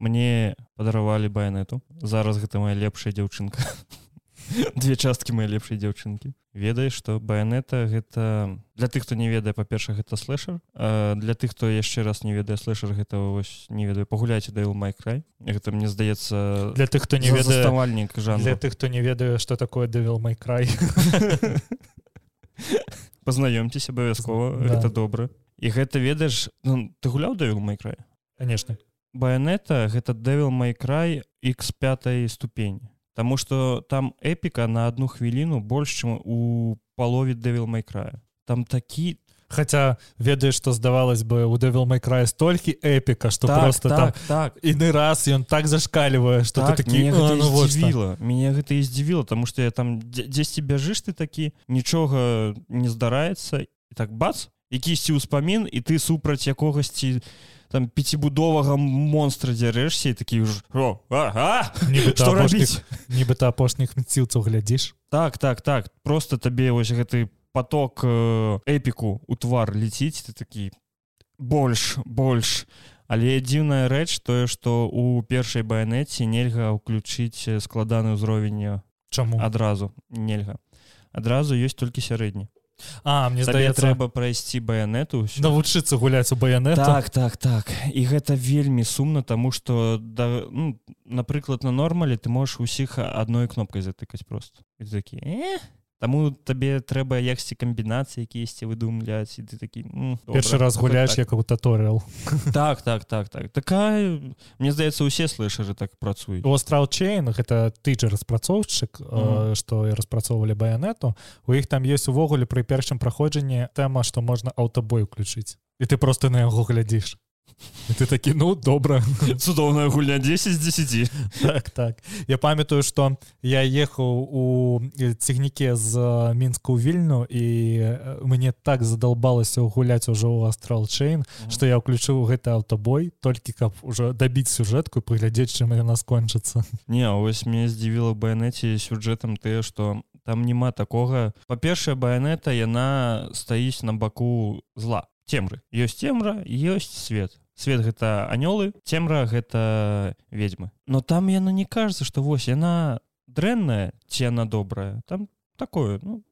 мне падаравалі баянету зараз гэта моя лепшая дзяўчынка. Две часткі мои лепшай дзяўчынкі. Ведаеш что баянета гэта для тых хто не ведае па-перша гэта слэшер. Для тых хто яшчэ раз не ведае слэшер гэта вось не ведаю пагуляйце дайл май край гэта мне здаецца для тых хто не ведаавальнік жан для тых хто не ведае что такое давел май край пазнаёмцеся абавязкова да. гэта добра. І гэта ведаеш ну, ты гуляў давел май край конечно баянета гэта дэвел май край x5 ступень Таму что там эпіка на одну хвіліну больш чым у палове дэвел май края там такі Хаця ведаеш што здавалось бы у дэвел май края столькі эпіка што так, просто так, так. іны раз ён так зашкалівае что так, такі ну, мяне гэта і здзівіла тому что я там дзесьці бяжыш ты такі нічога не здараецца і так бац якісьці ўспамін і ты супраць якогасьці ты там пяцібудовага монстра дзярэшся такі ж нібыта апошніх мціўцаў глядзіш так так так. Просто табе вось гэты поток э, эпіку у твар ліціць ты такі больш больш але дзіўная рэч тое што у першай баянеце нельга ўключыць складаны ўзровень чаму? адразу. Нельга. Адразу ёсць толькі сярэдні А мне здаецца трэба прайсці баянету навучыцца гуляць у баянет так так так. І гэта вельмі сумна тому что да ну, напрыклад на нормале ты можаш усіх адной кнопкай затыкаць просто. Такі э? Таму табе трэба яксьці камбінацыі якісьці выдумляць і ты такі першы раз гуляеш так. як у таторыал так так так так. Такая мне здаецца усе слышары так працуюць у астралчейн гэта ты жа распрацоўшчык што mm. распрацоўвалі баянету у іх там есть увогуле пры першым праходжанні тэма што можна аўтабой уключыць і ты просто на яго глядзіш ты такі ну добра цудоўная гульня 10 з 10 так так. Я памятаю что я ехаў у цягніке з мінска ў вільну і мне так задалбалася гуляць ужо ў астралчейн что я ўключыў гэты аўтабой толькі каб уже дабіць сюжэтку паглядзець чым яна скончыцца не ось мне здзівіла баянеце сюжэтам тыя что там няма такога па-першае баянета яна стаіць на баку зла цемры ёсць цемра ёсць свет. Свет гэта анёлы цемра гэта ведьмы. Но там яно не кажется что вось яна дрэнная ці она добрая. Там такое ну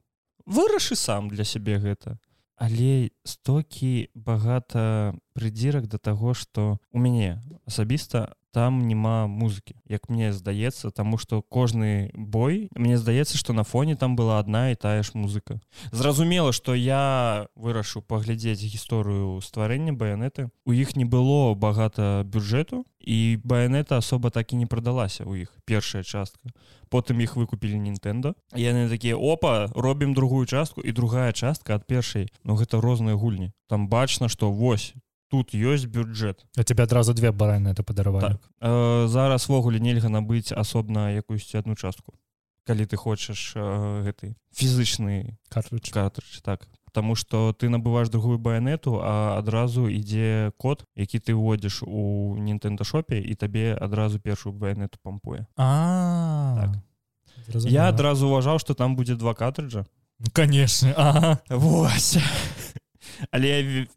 вырашы сам для сябе гэта. Але стокі багата прыдзірак да таго что у мяне асабіста там няма музыкі як мне здаецца тому что кожны бой мне здаецца что на фоне там была одна і тая ж музыка. Зразумела что я вырашу паглядзець гісторыю стварэння баянеты у іх не было багата бюджэту і баянета асоба так і не прадалася у іх першая частка. Потым іх выкупілі нинтендо яны такія опа робім другую частку і другая частка ад першай но ну, гэта розныя гульні там бачна что вось тут ёсць бюджэт. А тебе адразу две бараны это падаравалі так. э, зараз ввогуле нельга набыць асобна якуюсь одну частку калі ты хочаш э, гэты фізычны картрыч картрыч так. Потому что ты набываешь другую баянету а адразу ідзе код які ты вводзіш у нинтендашопе і табе адразу першую баянету пампуе. А. Так. я адразу уважаў что там будзе два картрыджа. Ну, конечно. Ага. Вось. але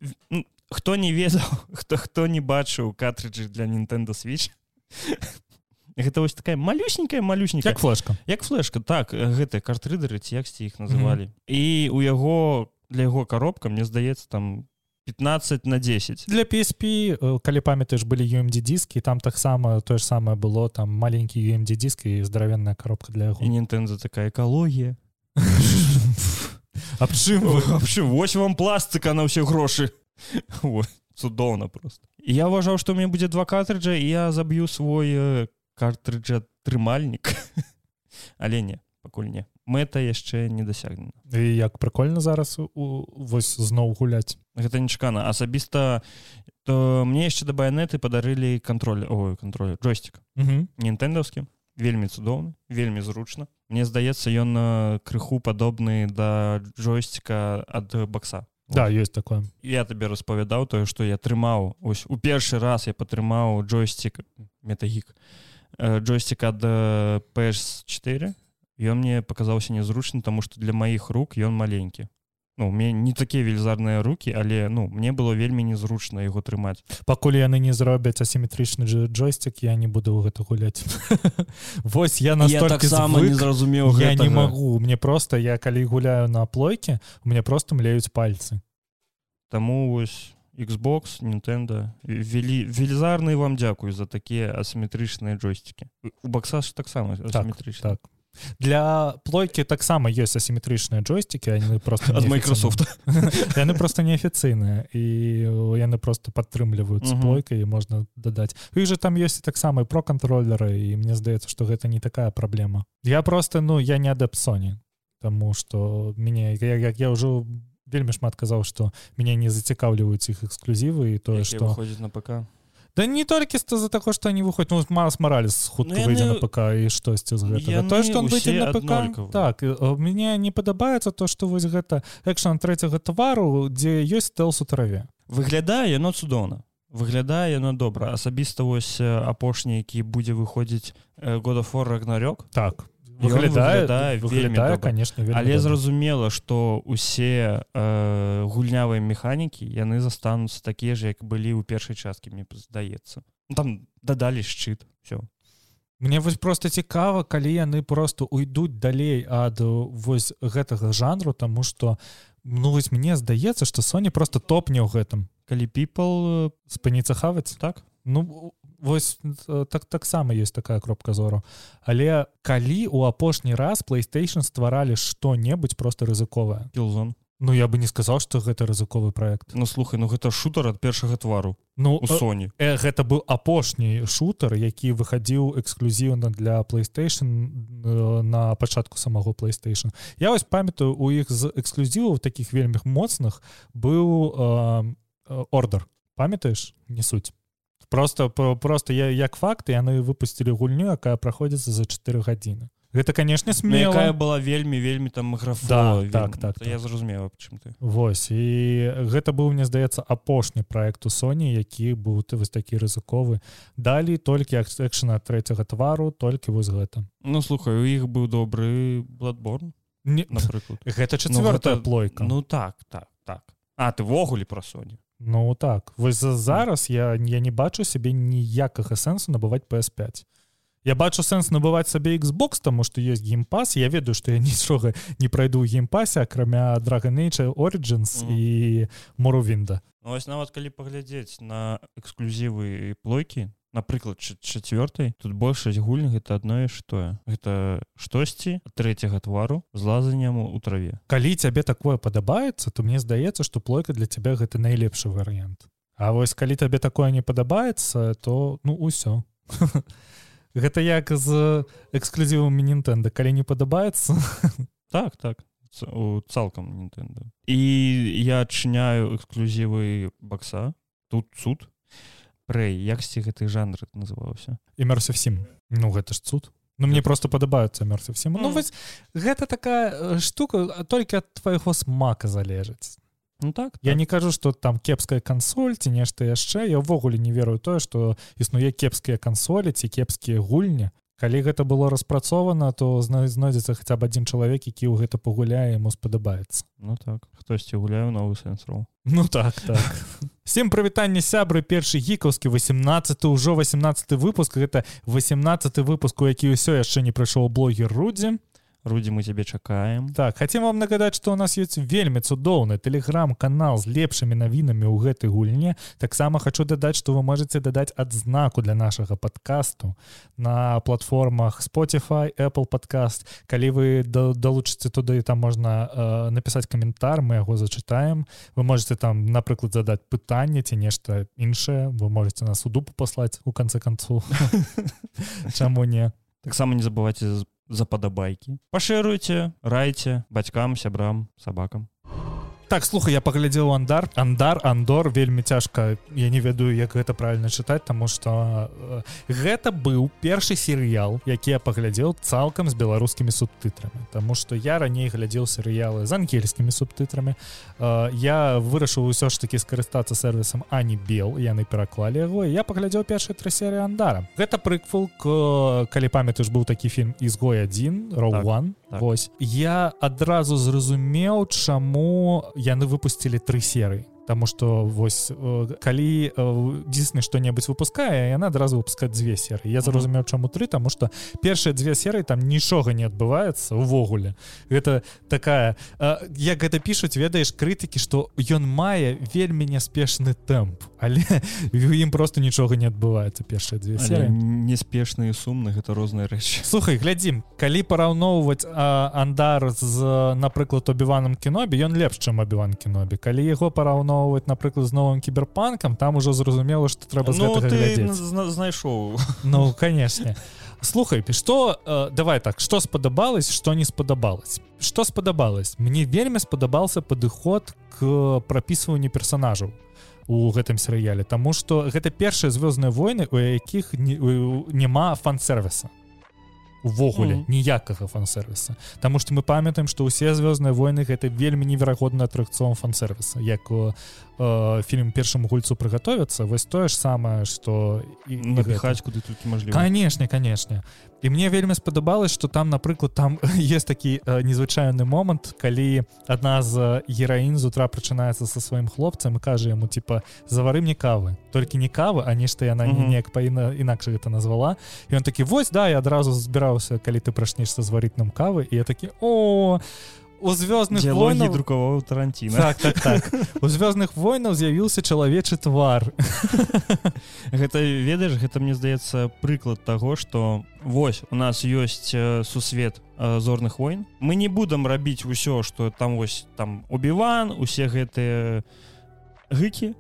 хто не ведаў хто хто не бачыў картрыджы для Nintendo switch? Гэта вось такая малюсенькая малюсенькая як флешка. Як флешка так гэтыя картрыдары ці яксьці іх называлі. Mm -hmm. і у яго для яго коробка мне здаецца там 15 на 10 для PSP калі памятаеш былі UMD дискі там таксама тое ж самае было там маленькі UMD диск і здаравенная коробка для яго. Nintendo такая экалогія аб чым вось вам пластыка на ўсе грошы цудоўна просто. Я ўважаў што мне будзе два картрыджа я заб'ю свой картрыджа трымальнік але не пакуль не мэта яшчэ не дасягнена і як прыкольна зараз у вось зноў гуляць гэта нечакана асабіста то мне яшчэ да баянеты падарылі кантроль ой кантроль джойстик. Нінтэндаўскі вельмі цудоўны вельмі зручна Мне здаецца ён крыху падобны да джойстика ад бакса да есть такое. Я табе распавядаў тое что я трымаў ось у першы раз я падтрымаў джойстик метагік джойстик ад ps4 ён мне показаўся незручны тому что для маіх рук ён маленькі ну у меня не такія велізарныя руки але ну мне было вельмі незручна яго трымаць пакуль яны не зробяць асіметрычны джойстик я не буду гэта гуляць. Вось я настолько сама не зразумеў я не могу мне просто я калі гуляю на плойке у меня просто млеюць пальцы. Таму вось Xbox Nintendo вялі велізарны вам дзякую за такія асіметрычныя джойстики у бакса ж таксама асіметрычна. так, так для плойкі таксама ёсць асіметрычныя джойстики яны просто ад Microsoft. Яны просто неафіцыйныя і яны просто падтрымліваюць з плойкай і можна дадаць. Іх же там ёсць таксама про кантролеры і мне здаецца что гэта не такая праблема. Я просто ну я не адэп Sony Таму что мяне як я ўжо вельмі шмат казаў что мяне не зацікаўліваюць іх эксклюзівы і тое что на ПК Да не толькі з за таго што не выходзь ну, Марс Мараліс хутка ну, выйдзе на ПК і штосьці з гэтага то што он выйдзе на ПК. так мне не падабаецца то што вось гэта экшан трэцяга твару дзе ёсць стэлс у траве выглядае яно цудоўна выглядае яно добра асабіста вось апошні які будзе выходзіць года фор рагнарёк так выглядае выглядае конечно але зразумела что усе э, гульнявыя механікі яны застануцца такія ж як былі ў першай часткі мне здаецца. Ну, там дадалі шчыт все Мне вось просто цікава калі яны просто уйдуць далей ад вось гэтага жанру тому что ну вось мне здаецца что Соня просто топне ў гэтым. Калі people спыніцца хаваць? Так. Ну вось так таксама есть такая кропка зору але калі у апошні раз playstation стваралі что-небудзь просто рызыковае? Кілзон Ну я бы не сказал что гэта рызыковы проект Ну слухай ну гэта шутер ад першага твару Ну у Соні э, гэта быў апошні шутер які выхадзіў эксклюзіўна для playstation э, на пачатку самого playstation. Я вось памятаю у іх з эксклюзіваў таких вельмі моцных быў э, ордер памятаеш? Не суть просто просто я як факт яны выпусцілі гульню якая праходзіцца за 4 гадзіны гэта канешне смелая была вельмі вельмі там графа да, так так, так я зразумела чым ты Вось і гэта быў мне здаецца апошні проект у Соні які быў ты вось такі рызыковы. Далі толькі акшна трэцяга твару толькі вось гэта. Ну слухай у іх быў добры бладборн не напрыклад. гэта чавёртая ну, плойка. Ну так так так. А ты ввогуле пра Соню Ну так. Вось за зараз я я не бачу сябе ніякага сэнсу набываць PS5 Я бачу сэнс набываць сабе Xbox таму што ёсць геймпас. Я ведаю што я нічога не прайду ў геймпасе акрамя Origins mm. і моровінда ну, Вось нават калі паглядзець на эксклюзівы плойкі напрыклад чацвёртай тут большасць гульні гэта адное што гэта штосьці трэцяга твару з лазаннем у траве. Калі цябе такое падабаецца то мне здаецца што плойка для цябе гэта найлепшы варыянт. А вось калі табе такое не падабаецца то ну ўсё гэта як з эксклюзівам нінтэнда калі не падабаецца так так. Цалкам нінтэнда і я адчыняю эксклюзівы бакса. Тут суд прэй яксьці гэты жанр называўся імерся всім ну гэта ж цуд. Ну мне просто падабаюцца мёрцы всім Ну вось гэта такая штука толькі ад твайго смака залежыць. Ну так я так. не кажу что там кепская кансоль ці нешта яшчэ. Я ўвогуле не верую тое што існуе кепскія кансолі ці кепскія гульні калі гэта было распрацована то знойдзецца хаця б адзін чалавек які ў гэта пагуляе яму спадабаецца. Ну так хтосьці гуляю новы сэнсру Ну так так. Всем прывітанне сябры першы гікаўскі 18 ўжо 18 выпуск. Гэта 18 выпуск у які ўсё яшчэ не прыйшоў блогер рудзі Рудзі мы цябе чакаем. Так хотим вам нагадаць что у нас есть вельмі цудоўны телеграм-канал з лепшымі навінамі ў гэтай гульне таксама хочу дадаць что вы можете дадаць адзнаку для нашага подкасту на платформах Spotify Apple подкаст калі вы далучыце туды там можна э, написать каментар мы яго зачытаем. Вы можете там напрыклад задать пытанне ці нешта іншае. Вы можете нас у дупу послаць у канцы канцу. Чаму не? Таксама не забывайте западабайкі пашыруйце райце бацькам сябрам сабакам так слухай я паглядзеў андар андар андор вельмі цяжка я не ведаю як гэта правильно чытаць тому что э, гэта быў першы серыял які я паглядзеў цалкам з беларускімі субтытрамі Таму что я раней глядзеў серыялы з ангельскімі субтытрамі э, я вырашыў усё ж таки скарыстацца сервисам ані бел яны пераклалі яго я паглядзеў першай тры серыі андара гэта прыквул к калі памятаеш быў такі фільм ізгой адзін роу так. Так. Вось я адразу зразумеў чаму яны выпусцілі тры серыі Таму што вось э, калі дзісны што-небудзь выпускае яна адразу выпускаць дзве серы я зразумеў чаму тры таму што першыя дзве серыі там нічога не адбываецца увогуле. Гэта такая э, як гэта пішуць ведаеш крытыкі што ён мае вельмі няспешны тэмп але ім просто нічога не адбываецца першыя дзве серы неспешны і сумны гэта розныя рэчы. Слухай глядзім калі параўноўваць андар з напрыклад убіваным кінобе ён лепш чым абіван кінобе калі яго параўно параўноўваць напрыклад з новым кіберпанкам там ужо зразумела што трэба ну, знайшоў Ну канешне слухай ты что э, давай так что спадабалось что не спадабалось что спадабалось мне вельмі спадабаўся падыход к прапісванню персонажаў у гэтым серыяле Таму что гэта першыя звёздныя войны у якіх няма фан-сервіса увогуле mm -hmm. ніякага фан-сервіса Таму што мы памятаем што ўсе звёздныя войны гэта вельмі неверагодны атракцыон фан-сервіса як у э, фільм першаму гульцу прыгатовіцца вось тое ж самае што і напіхаць куды толькі мажліва канешне канешне і мне вельмі спадабалось что там напрыклад там есть такі э, незвычайны момант калі адна з гераін з утра прачынаецца со сваім хлопцам і кажа яму типа завары мне кавы толькі не кавы а нешта яна mm -hmm. неяк паіна інакш гэта назвала. І он такі вось да я адразу збіраўся калі ты прачнешся зварыць нам кавы і я такі о у звёздных войнаў друкаваў таранціна так, так, так. у звёздных войнаў з'явіўся чалавечы твар гэта ведаеш гэта мне здаецца прыклад таго что вось у нас ёсць сусвет зорных войн мы не будам рабіць усё что там вось там убіван усе гэтыя гыкі.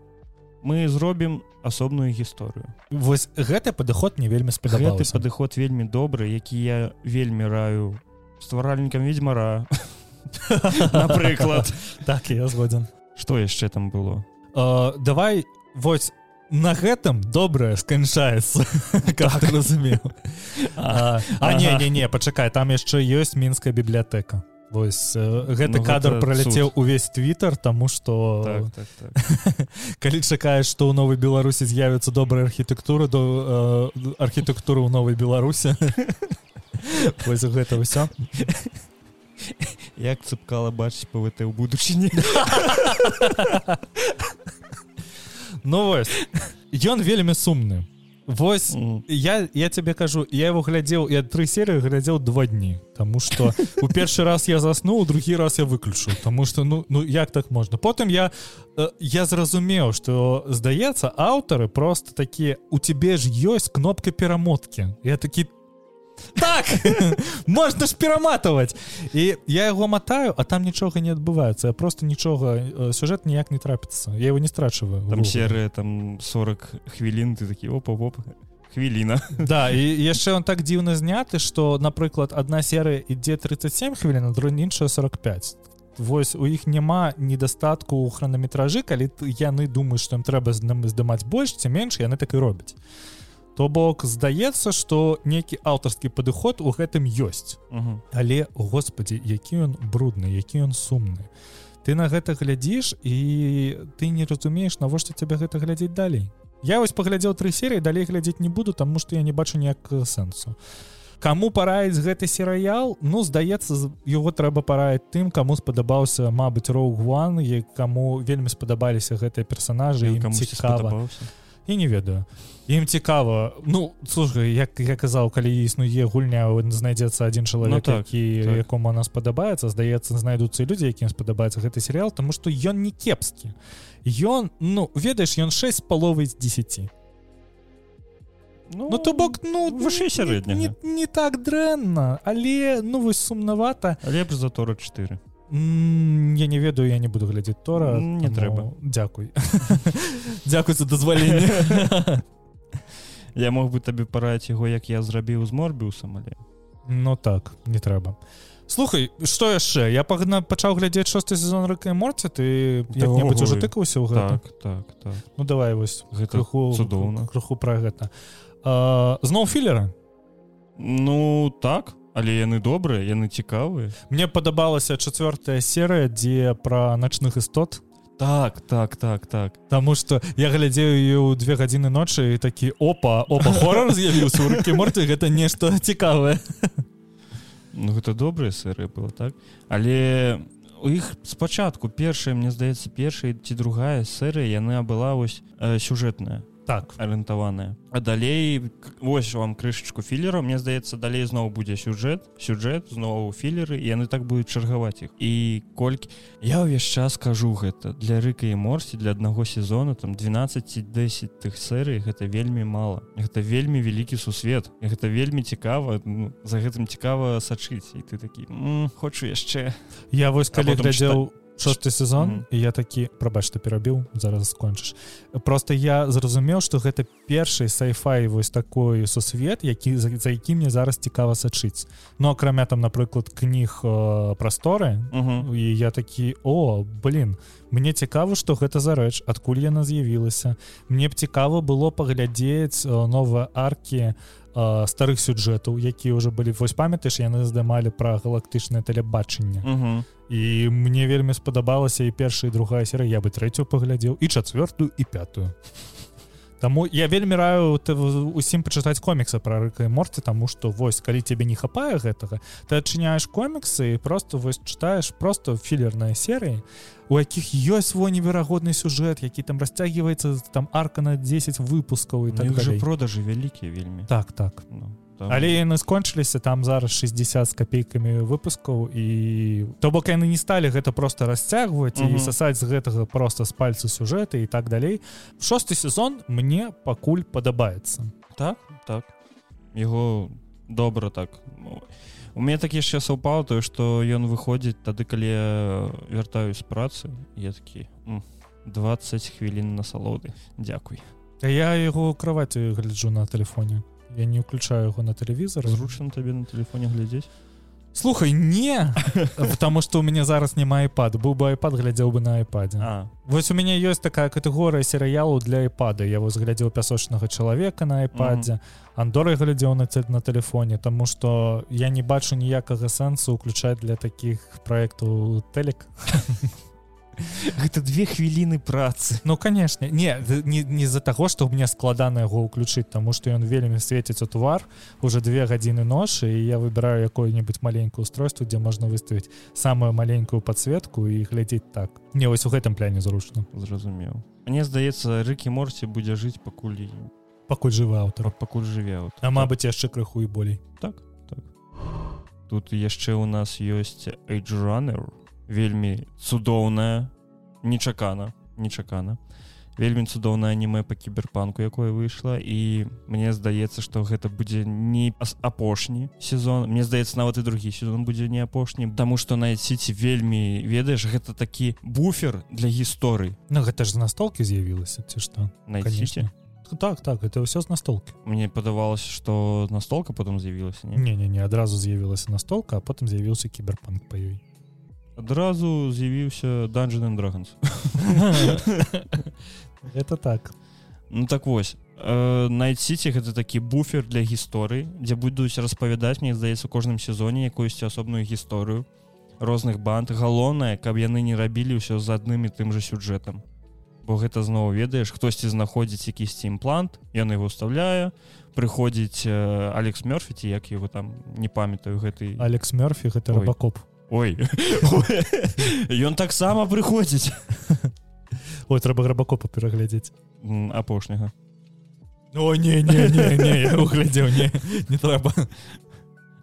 Мы зробім асобную гісторыю. Вось гэты падыход не вельмі спадабаты падыход вельмі добры які я вельмі раю. Стваральнікам ведьмара а напрыклад так я згодзін что яшчэ там было uh, давай вось на гэтым добрае сканчаецца так. разумеў а, а не не не пачакай там яшчэ ёсць мінская бібліятэка. Вось гэты ну, кадр праляцеў увесь твиттер тому что так, так, так. калі чакаеш што ў новай беларусі з'явіцца добрая архітэктура до э, архітэктуры ў новай беларусе вось гэта ўсё як цыпкала бачыць пвт ў будучыні. Ну вось ён вельмі сумны. Вось mm. я я тебе кажу я его глядзеў я тры серыі глядзеў два дні Таму что у першы раз я заснуў другі раз я выключу Таму что ну ну як так можна? Потым я э, я зразумеў что здаецца аўтары просто такія у тебе ж ёсць кнопка перамотки я такі ты так можна ж пераматываць і я яго матаю а там нічога не адбываецца я просто нічога сюжэт ніяк не трапіцца я его не страчваю там серыя там 40 хвілін ты такі опа оп хвіліна да і яшчэ он так дзіўна зняты что напрыклад одна серыя ідзе 37 хвілін друг іншая 45 Вось у іх няма недастатку ў хранаметражы калі яны думаюць што ім трэба здымаць больш ці менш яны так і робяць то бок здаецца что нейкі аўтарскі падыход у гэтым ёсць. Угу. але господі які ён брудны які ён сумны. Ты на гэта глядзіш і ты не разумееш навошта цябе гэта глядзець далей. Я вось паглядзеў тры серыі далей глядзець не буду таму што я не бачу ніяк сэнсу. Кому параіць гэты серыял? Ну здаецца его трэба параіць тым кому спадабаўся Мабыць роуг ван і каму вельмі спадабаліся гэтыя персонажы кому цікава і не ведаю. Ім цікава. Ну служай як я казаў калі існуе гульня знайдзецца один чалавек ну, так, які так. якому она спадабаецца здаецца знайдуцца людзі якім спадабаецца гэты серыял тому что ён не кепскі. Ён ну ведаеш ён 6 паловы з 10 Ну, ну то бок ну вышэй сярэдня не, не, не так дрэнна але ну вось сумнавата. Лепш за тора 4 я не ведаю я не буду глядзець тора не трэба. дзякуй дзякуй за дазваленне я мог бы табе параіць яго як я зрабіў з морбіусам але ну так не трэба слухай что яшчэ я пагна пачаў глядзець шосты сезон рыка морці ты як-небудзь уже тыкаўся ў гэта так, так, так. ну давай вось гэта крыху цудоўна крыху пра гэта зноў філера? Ну так але яны добрыя яны цікавыя мне падабалася чацвёртая серыя дзе пра начных істот так так так так. Таму что я глядзею ее ў две гадзіны ночы і такі опа опа хорор з'явіўся у рукі морты гэта нешта цікавае Ну гэта добрая серыя была так? Але у іх спачатку першая мне здаецца першая ці другая серыя яна была вось э, сюжэтная так. Арыентаваная а далей вось вам крышачку філера мне здаецца далей зноў будзе сюжэт сюжэт зноў філеры яны так будуць чаргаваць іх і колькі я ўвесь час кажу гэта. Для рыка і морсці для аднаго сезона там 12 10 тых серый гэта вельмі мала гэта вельмі вялікі сусвет. Гэта вельмі цікава ну, за гэтым цікава сачыць. І ты такі хочу яшчэ я вось калі глядзеў шосты сезон mm -hmm. і я такі прабач што перабіў зараз скончыш просто я зразумеў что гэта першы сайфай вось такой сусвет які за, за які мне зараз цікава сачыць. Ну, акрамя там напрыклад кніг э, прасторы mm -hmm. і я такі о блин мне цікава что гэта за рэч адкуль яна з'явілася. Мне б цікава было паглядзець э, новыя аркі э, старых сюджэтаў якія ўжо былі вось памятаеш яны здымалі пра галактычнае тэлебачанне mm -hmm і мне вельмі спадабалася і першая і другая серыя. Я бы трэцюю паглядзеў і чацвёртую і пятую. Таму я вельмі раю усім пачытаць коміксы пра рыка і морці таму што вось калі тебе не хапае гэтага ты адчыняеш коміксы і просто вось чытаеш просто філерныя серыі у якіх ёсць свой неверагодны сюжэт які там расцягваецца там арка на 10 выпускаў і так же продажы вялікія вельмі. Так так. Ну там... але яны скончыліся там зараз 60 з копейкамі выпускаў і то бок яны не сталі гэта просто расцягваць і сасаць з гэтага просто з пальцу сюжэты і так далей. Шосты сезон мне пакуль падабаецца. Так так. Его добра так. У меня так яшчэ саўпал тое што ён выходзіць тады калі вяртаюсь з працы я такі 20 хвілін насалоды Дякуй я яго кроваці гляджу на телефоне я не уключаю его на телевизор. Зручна табе на телефоне глядзець слухай не! Потому что у меня зараз не iPad быў бы iPad глядзеў бы на iPad вось у меня есть такая катэгорыя серыялу для iPада я вас глядзеў пясочнага чалавека на iPad андоры глядзеў на на телефоне тому что я не бачу ніякага сэнсу уключаць для таких проектаў телек гэта две хвіліны працы. Ну конечно. Не не, не з-за таго что мне складана яго ўключыць тому что ён вельмі свеціць у твар уже две гадзіны ношы і я выбираю якое-нибудь маленькое устройство дзе можна выставіць самую маленькую подсветку і глядзець так. Не вось у гэтым пляне зручна. Зразумеў. Мне здаецца рыкі морці будзе жыць пакуль пакуль жывы аўтар. Пакуль жыве а Мабыць яшчэ крыху і болей. Так так. Тут яшчэ у нас ёсць эйджранер у вельмі цудоўная нечакана нечакана вельмі цудоўная аніме по кіберпанку якое выйшла і мне здаецца что гэта будзе не апошні сезон. Мне здаецца нават і другі сезон будзе не апошнім тому что найціці вельмі ведаеш гэта такі буфер для гісторый. Ну гэта ж з настолкі з'явілася ці што? Найціце так так это ўсё з настолкі. Мне падавалася что настолка потом з'явілася не? Не не адразу з'явілася настолка а потым з'явіўся кіберпанк па ёй адразу з'явіўся данжен драгонс это так. Ну так вось э, найціце гэта такі буфер для гісторыі дзе будуць распавядаць мне здаецца кожным сезоне якуюсьці асобную гісторыю розных банд. Галоўнае каб яны не рабілі ўсё з адным і тым же сюджэтам бо гэта зноў ведаеш хтосьці знаходзіць якісьці імплант ён его уставляе прыходзіць э, алекс мёрфіці як его там не памятаю гэты алекс мёрфі гэта рыбакоп ой. Ён таксама прыходзіць. Ой трэба грабакопа пераглядзець. Апошняга. О не не не углядзеў не не трэба.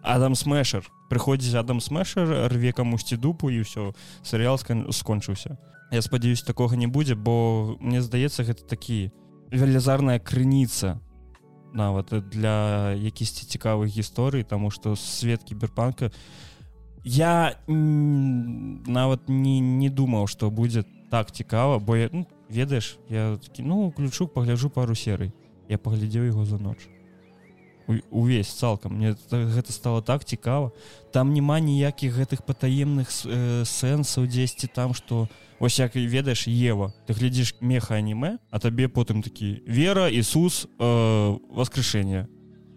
Адам смешер прыходзіць адам смешер рве камусьці дупу і ўсё. Серыял скончыўся. Я спадзяюсь такога не будзе бо мне здаецца гэта такі велізарная крыніца нават для якісьці цікавых гісторый таму што свет кіберпанка не я нават не не думаў что будет так цікава бо я ну, ведаеш я такі, ну включу пагляджу пару серый. Я паглядзеў его за ноч увесь цалкам мне гэта стало так цікава там няма ніякіх гэтых патаемных э, сэнсаў дзесьці там что ось як ведаеш ева ты глядзіш меха аніме а табе потым такі вера Ісус э, воскрешение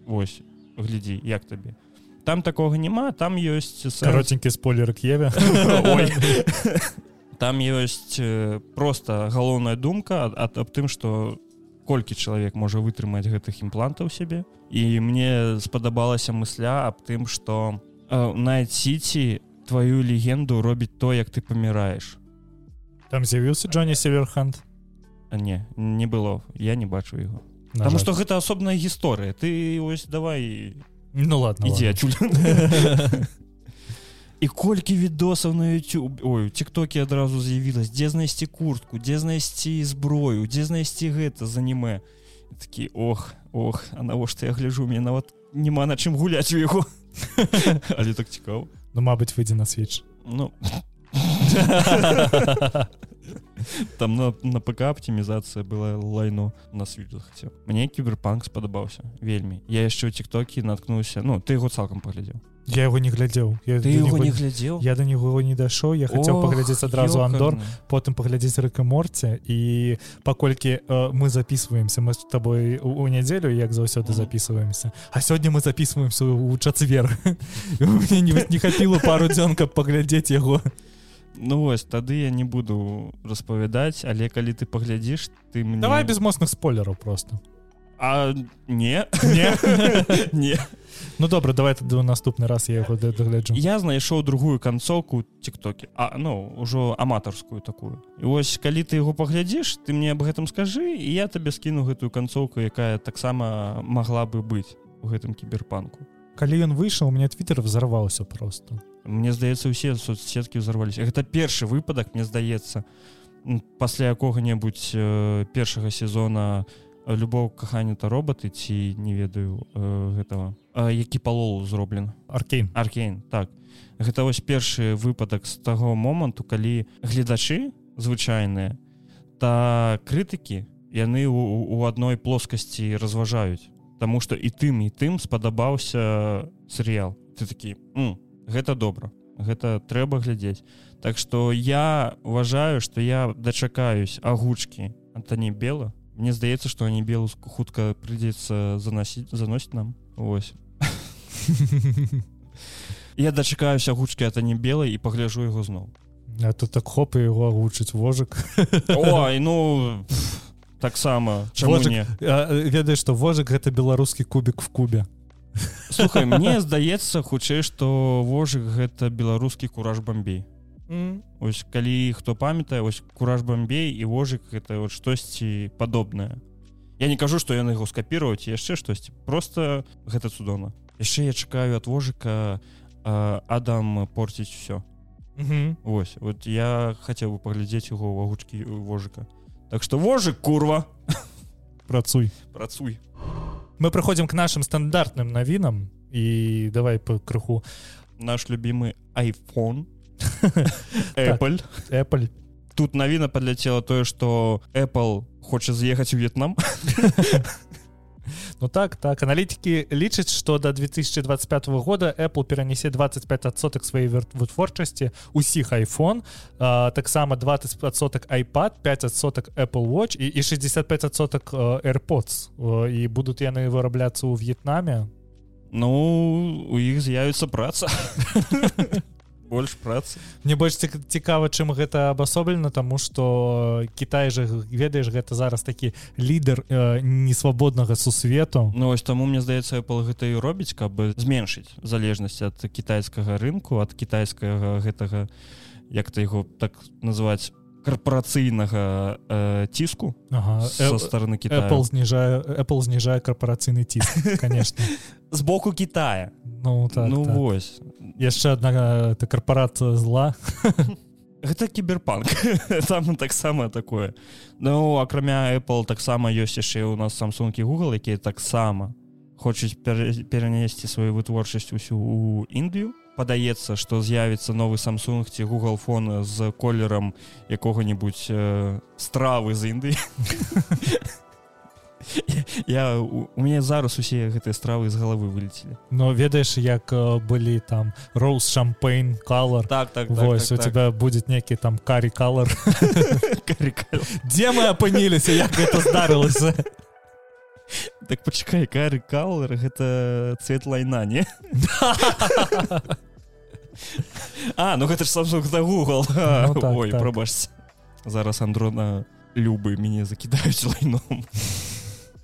Вось глядзі як табе там такого няма там ёсць каротенькі спойлер к'еве там ёсць просто галоўная думка аб тым что колькі чалавек можа вытрымаць гэтых імплантаў сябе і мне спадабалася мысля аб тым что Найт Сіці твою легенду робіць то як ты паміраеш там з'явіўся Джонні Северханд А, не не было я не бачу его На Таму што гэта асобная гісторыя. Ты ось давай ну ладно, ідзі ладно. адчуль і колькі відосаў на YouTube? Ой тиктоке адразу з'явілась дзе знайсці куртку? Дзе знайсці зброю? Дзе знайсці гэта з аніме такі ох ох а навошта я гляжу мне нават няма на чым гуляць у яго але так цікава. Ну мабыць выйдзе на свеч. Ну там на, на ПК аптимізацыя была лайну на світу хацеў мне кіберпанк спадабаўся вельмі я яшчэ ў тиктоке наткнуўся ну ты яго цалкам паглядзеў я его не глядзеў я ты него- не глядзеў я до него не дайшоў я хацеў паглядзець адразу андор потым паглядзець рэкаморце і паколькі э, мы записываемся. Мы з тобой у, у нядзелю як заўсёды записываемся. А сёння мы записываемся у чацвер І у мне не, не хапіла пару дзён каб паглядзець яго Ну вось тады я не буду распавядаць але калі ты паглядзіш ты мне давай без моцных спойлераў просто. А не. Не? не. Ну добра давай тады ў наступны раз я яго дагляджу. Я знайшоў другую канцоўку тиктоке. А ну ўжо аматарскую такую. І вось калі ты яго паглядзіш ты мне аб гэтым скажы і я табе скіну гэтую канцоўку якая таксама магла бы быць у гэтым кіберпанку. Калі ён выйшаў у меня твиттер взорваўся просто Мне здаецца усе соцсеткі ўзарваліся гэта першы выпадак мне здаецца пасля якога-небудзь э, першага сезона любого кахання то робаты ці не ведаю э, гэтага э, які палол зроблен аркейн. Аркейн так. Гэта вось першы выпадак з таго моманту калі гледачы звычайныя та крытыкі яны у, у адной плоскасці разважаюць Таму што і тым і тым спадабаўся серыял ты такі М, гэта добра. Гэта трэба глядзець. Так што я уважаю што я дачакаюсь агучкі Антані бела Мне здаецца што они белу хутка прыйдзецца заносіць заносіць нам. Вось. Я дачакаюся гучкі ата не белай і пагляжу яго зноў. А тут так хоп і яго агучыць вожык. Ой ну таксама. Чаму Вожык. не? ведаеш што вожык гэта беларускі кубік в кубе слухай мне здаецца хутчэй што вожык гэта беларускі кураж бомбей ось калі хто памятае ось кураж бомбей і вожык гэта вот штосьці падобнае. Я не кажу што яны яго скапіраваць яшчэ штосьці. Просто гэта цудоўна. Яшчэ я чакаю ад вожыка адам порціць все Вось вот я хацеў бы паглядзець яго ў агучкі вожыка. Так што вожык курва! Працуй. Працуй мы прыходзім к нашим стандартным навінам і давай по крыху. Наш любимый iPhone. Apple. Apple. Тут навіна падляцела тое што Apple хоча з'ехаць у В'етнам Ну так так. Аналітыкі лічаць што да 2025 года Apple перанясе 25соток сваёй вер- вытворчасці усіх iPhone таксама 20соток iPad 5соток Apple Watch і, і 65соток AirPods. І будуць яны вырабляцца ў В'етнаме? Ну у іх з'явіцца праца больш працы. Мне больш цік- цікава чым гэта абасоблена тому что Кітай же ведаеш гэта зараз такі лідар э, несвабоднага сусвету. Ну ось таму мне здаецца Apple гэта і робіць каб зменшыць залежнасць ад кітайскага рынку ад кітайскага гэтага як ты яго так называць карпорацыйнага э, ціску ага. со стороны Китая. Apple зніжае Apple зніжае карпорацыйны ціск конечно. З боку Китая. Ну так, ну так. вось яшчэ одна это карпорацыя зла. Гэта кіберпанк. Там таксама такое Ну акрамя Apple таксама ёсць яшчэ у нас Samsung і Google якія таксама хочуць пер- перанесці сваю вытворчасць усю у Індыю падаецца што з'явіцца новы Samsung ці Google фон з колерам якога-нибудь э, стравы з Індыі. Я у, у мяне зараз усе гэтыя стравы з галавы вылецелі. Но ведаеш як э, былі там роуз шампейн color. Так так, Вось у тебя будет некі там карі color. Дзе мы апыніліся як гэта здарылася так пачакай кары калер гэта цвет лайна не? А ну гэта ж Samsung да Google. А, Ну так, ой так. прабачце. Зараз андрона любы мяне закідаюць лайном.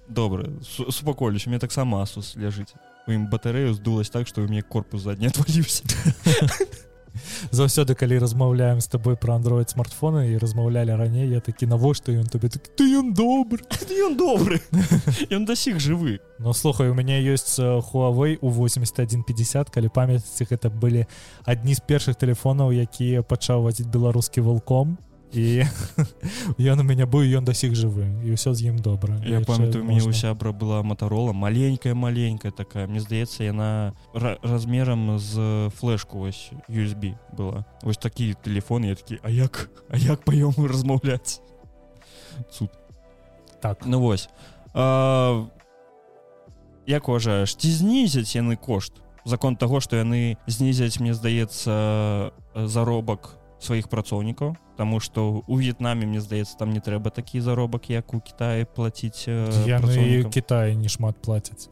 Добра су- супакойлюсь у меня таксама асус ляжыць. Ім батарэю здулась так што у мне корпус задні отваліўся заўсёды калі размаўляем з табой про android смартфоны і размаўлялі раней я такі навошта? Ён табе так ты ён добры! Ён добры! Ён дасіх жывы. Ну слухай у мяне ёсць Huawei у 8150 калі памяці гэта былі адні з першых тэлефонаў якія пачаў вазіць беларускі валком і ён у мяне быў ён дасіх жывы і ўсё з ім добра я памятаю мяне у сябра была матарола маленькая маленькая такая. Мне здаецца яна размерам з флешку вось USB была. Вось такі телефон я такі А як? А як паёмы размаўляць суд так. Ну вось а, як уважаеш ці знізяць яны кошт? Закон таго што яны знізяць мне здаецца заробак сваіх працоўнікаў Таму што у В'етнаме мне здаецца там не трэба такі заробак як у Китае плаціць Кітай не шмат плацяць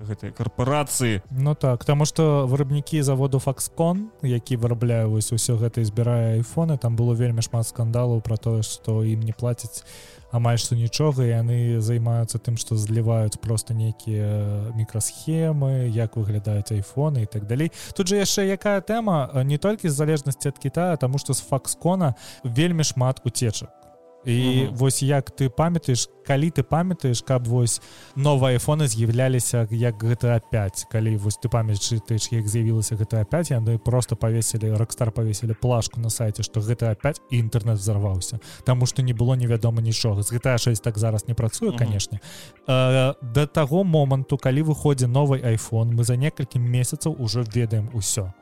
гэтыя карпорацыі Ну так таму што вырабнікі заводу факскон які вырабляю вось усё гэта і збірае айфоны там было вельмі шмат скандалаў про тое што ім не плацяць амаль што нічога яны займаюцца тым што зліваюць просто нейкія мікрасхемы як выглядаюць айфоны і так далей тут же яшчэ якая тэма не толькі з залежнасці ад Китая таму што з факскона вельмі шмат уцечак і угу. вось як ты памятаеш калі ты памятаеш каб вось новыя айфоны з'яўляліся як гэта 5 калі вось ты памятаеш як з'явілася гэта 5 яны просто павесілі рокстар павесілі плашку на сайце што гэта 5 і інтэрнет взорваўся Таму што не было невядома нічога. З гэта 6 так зараз не працуе канешне. Э, да таго моманту калі выходзе новый iPhone мы за некалькі месяцаў ужо ведаем усё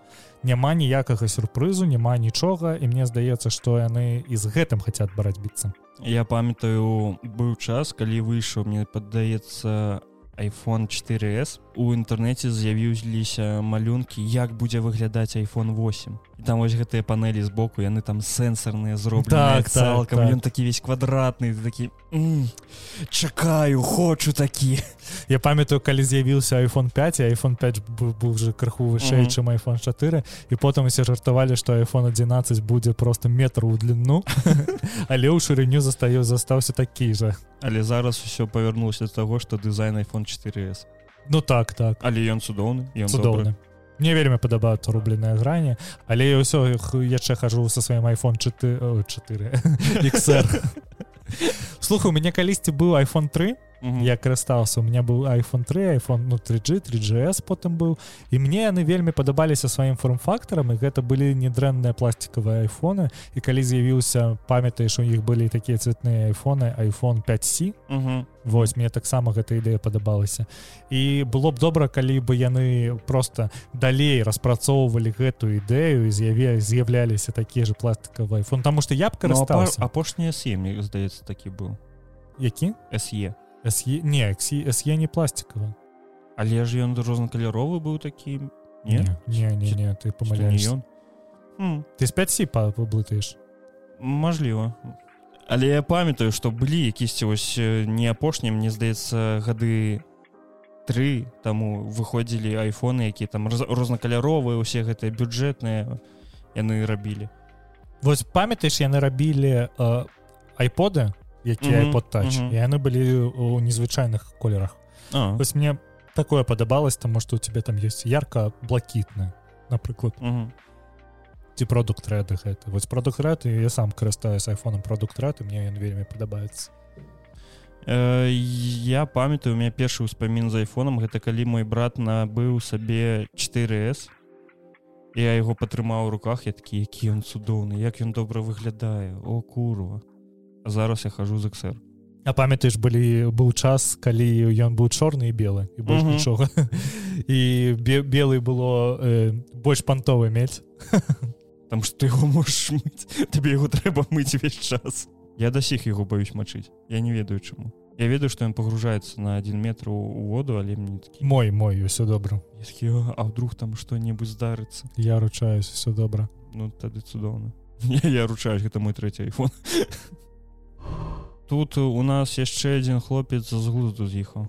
няма ніякага сюрпрызу няма нічога і мне здаецца што яны і з гэтым хацят барацьбіцца я памятаю быў час калі выйшаў мне паддаецца iPhone 4s у інтэрнэце з'явіліся малюнкі як будзе выглядаць iPhone 8 і там вось гэтыя панелі збоку яны там сэнсорныя зроблены так, цалкам так, ён так. такі весь квадратны такі чакаю хочу такі я памятаю калі з'явіўся iPhone 5 iPhone 5 быў уже крыху вышэй mm -hmm. чым iPhone 4 і потым усе жартавалі што iPhone 11 будзе просто метр у длину. Але ў шырыню застаю застаўся такі же. Але зараз усё павярнулася з таго што дызайн iPhone 4s Ну так так. Але ён цудоўны ён цудоўны мне вельмі падабаюцца рубленыя грані але я ўсё яшчэ хожу со сваім iPhone 4 4 XR слухай у мяне калісьці быў iPhone 3 я карыстаўся у меня быў iPhone 3 iPhone ну 3G 3GS потым быў і мне яны вельмі падабаліся сваім форм-фактарам і гэта былі недрэнныя пластикавыя айфоны. І калі з'явіўся памятаеш у іх былі такія цветныя айфоны iPhone 5c Вось мне таксама гэта ідэя падабалася і было б добра калі бы яны просто далей распрацоўвалі гэтую ідэю і з'яве з'яўляліся такія же пластикавы iPhone тому что я б карыстаўся апошнія сем'і здаецца такі быў які се SE, не SE не пластикава але ж ён рознакаляровы быў такі не не не, не, не ты помаляешь ён ты з 5 паблытаеш Мажліва але я памятаю што былі якісьці вось не апошні мне здаецца гады тры таму выходзілі айфоны якія там рознакаляровыя усе гэтыя бюджэтныя яны рабілі вось памятаеш яны рабілі айподы які mm -hmm, подтач mm -hmm. і яны былі у незвычайных колерах. Вось мне такое падабалось тому что у тебе там есть ярко блакітна напрыклад mm -hmm. ці продукт рэды гэта вось продукт рэд я сам карыстаюсь айфоном продукт рэд і мне ён вельмі падабаецца э, я памятаю у меня першы ўспамін з айфоном гэта калі мой брат набыў сабе 4s я яго падтрымаў у руках я такі які ён цудоўны як ён добра выглядае о курва зараз я хожу з XR А памятаеш былі быў час калі ён быў чорны і белы і больш нічога і белый было э, больш пантовы мець там что ты его можешь мыць тебе его трэба мыць увесь час. Я да сіх яго баюсь мачыць я не ведаю чаму я ведаю что ён погружаецца на один метр у воду але мне такі мой мой все добра а вдруг там что-небудзь здарыцца я ручаюсь все добра ну тады цудоўна я ручаюсь гэта мой третий iphone тут у нас яшчэ адзін хлопец з глузду з'ехаў.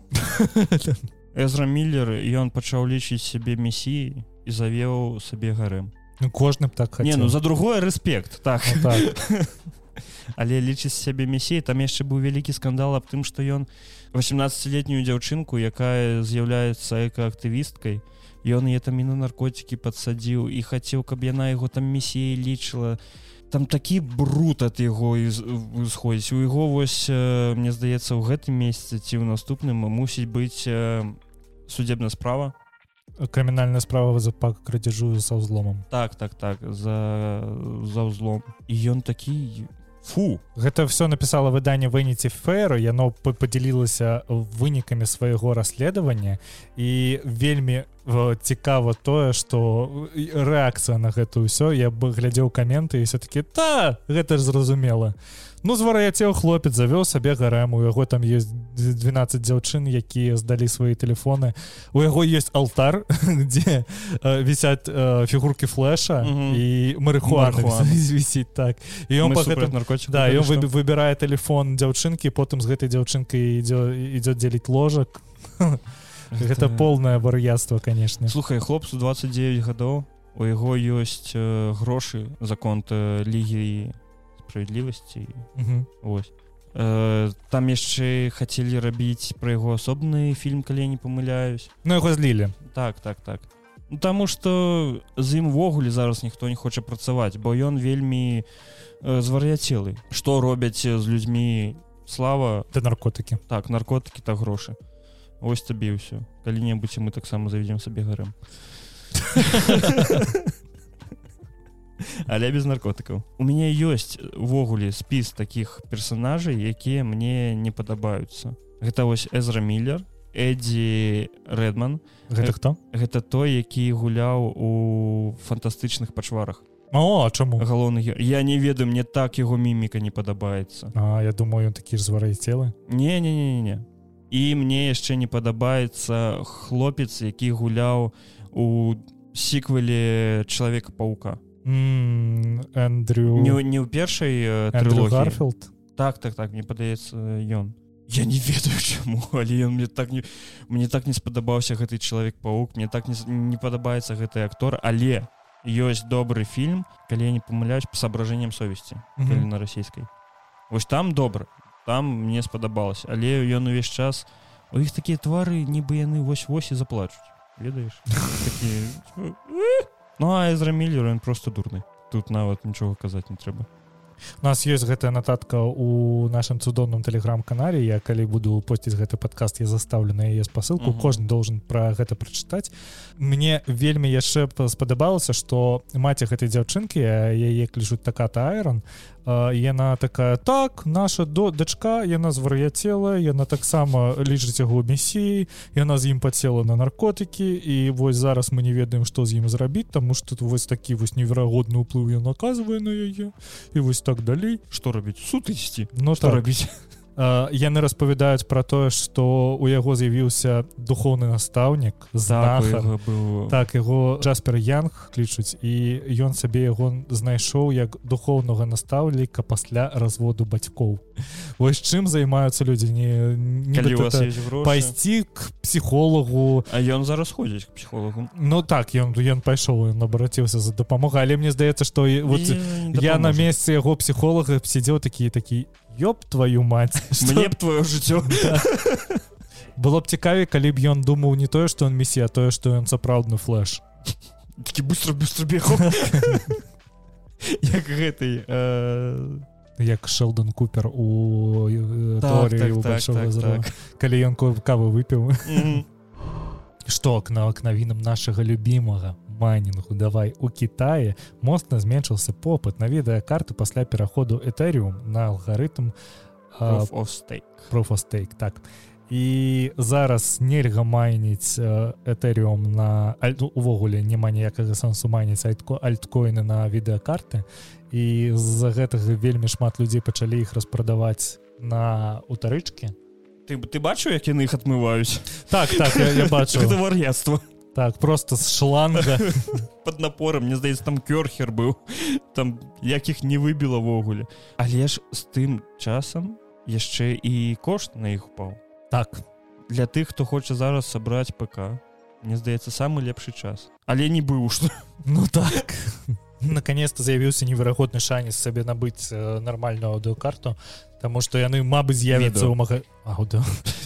Эзра миллер ён пачаў лічыць сябе месіі і завеў сабе гарэм. Ну, кожным так не ну за другое рэспект так, ну, так. але лічыць сябе месей там яшчэ быў вялікі скандал аб тым што ён 18летнюю дзяўчынку якая з'яўляецца экаактывісткай ён е там і на наркотики подсадзіў і хацеў каб яна яго там месіяй лічыла там такі бруд ад яго сходзіць у яго вось мне здаецца ў гэтым месяце ці ў наступным мусіць быць судебная справа. Крымінальная справа за пак крадзяжу са ўзломам. Так так так за за ўзлом. І ён такі фу! Гэта все напісала выданне выніці фэру яно подзялілася вынікамі свайго расследавання і вельмі цікава тое что рэакцыя на гэта ўсё. Я бы глядзеў каменты і все-таки та гэта ж зразумела ну звар'яцеў хлопец завёў сабе гарэм. У яго там есть 12 дзяўчын якія здалі свае телефоны у яго есть алтар где э, висят э, фігурки флеша mm -hmm. і марыхуана висіць так. І он наркотик да ён вы, выбирае телефон дзяўчынкі потым з гэтай дзяўчынкай ідзе ідзе дзеліць ложак гэта полное вар'яцтва конечно. Слухай хлопцу 29 гадоў у яго ёсць грошы за конт лігі справядлівасці ось. Э, там яшчэ хацелі рабіць пра яго асобны фільм калі я не памыляюсь Ну яго злілі так так так. Ну, Таму что з ім увогуле зараз ніхто не хоча працаваць бо ён вельмі э, звар'яцелы што робяць з людзьмі слава. Ты наркотыкі так наркотыкі так грошы ось табе ўсё калі-небудзь мы таксама заведзем сабе гарэм але без наркотыкаў у мяне ёсць увогуле спіс таких персонажай якія мне не падабаюцца гэта вось эзра миллер эддзі рэдман гэта хто? Гэта той які гуляў у фантастычных пачварах о чаму галоўны я не ведаю мне так яго міміка не падабаецца А я думаю ён такі ж зварай целы не не не не і мне яшчэ не падабаецца хлопец які гуляў у сіквеле чалавека паука Эндрю не, не ў першай гарфілд так так так мне падаецца ён. Я не ведаю чаму але ён мне так не мне так не спадабаўся гэты чалавек паук мне так не, не падабаецца гэты актор але ёсць добры фільм калі я не памыляюсь по соображениям совесці mm -hmm. на расійскай. Вось там добра там мне спадабалось але ён увесь час у іх такія твары нібы яны вось-вось і заплачуць ведаеш Ну а эзра миллер ён просто дурны тут нават нічога казаць не трэба у нас есть гэтая нататка у нашым цудоўным телеграм-канале. Я калі буду посціць гэты подкаст я заставлю на яе спасылку uh -huh. кожны должен про гэта прачытаць мне вельмі яшчэ спадабалася что маці гэтай дзяўчынкі яе клічуць таката айрон яна такая так наша до дачка яна звар'яцела яна таксама лічыць яго месіі яна з ім подсела на наркотыкі і вось зараз мы не ведаем што з ім зрабіць таму что тут вось такі вось неверагодны ўплыў ён наказвае на яе і вось так далей што рабіць? Суд ісці но ну, што так. рабіць яны распавядаюць пра тое што у яго з'явіўся духоўны настаўнік знахар. быў так яго джаспер янг клічуць і ён сабе яго знайшоў як духоўнага настаўніка пасля разводу бацькоў. Вось чым займаюцца людзі? Не пайсці к псіхолагу а ён зараз ходзіць псіхолагу Ну так ён ён пайшоў ён абраціўся за дапамога але мне здаецца што вот я на месцы яго псіхолага сидзеў такі такі ёб твою мать мне б твоё жыццё было б цікавей калі б ён думаў не тое што он а тое што ён сапраўдны флеш такі быстро быстро бег як гэтай э... як шелдон купер у так, так, так, калі ён каву выпіў што акна к навінам нашага любимага майнінгу давай у Китае моцна зменшыўся попыт на відэакарты пасля пераходу этэрыум на алгарытм профостейк так. І зараз нельга майніць этэрыум на увогуле няма ніякага сэнсу майніць айтко альткоіны на відэакарты. І з-за гэтага вельмі шмат людзей пачалі іх распрадаваць на утарычкі. Ты ты бачу як яны іх адмываюць? Так так я, я бачу гэта вар'яцтва так просто з шланга. Под напором мне здаецца там кёрхер быў там якіх не выбіла ввогуле. Але ж з тым часам яшчэ і кошт на іх упаў. Так. Для тых хто хоча зараз сабраць ПК мне здаецца самы лепшы час. Але не быў што ну так. Наконец-то з'явіўся неверагодны шанец сабе набыць э, нармальную аўдыокарту Таму што яны мабыць з'явяцца ў мага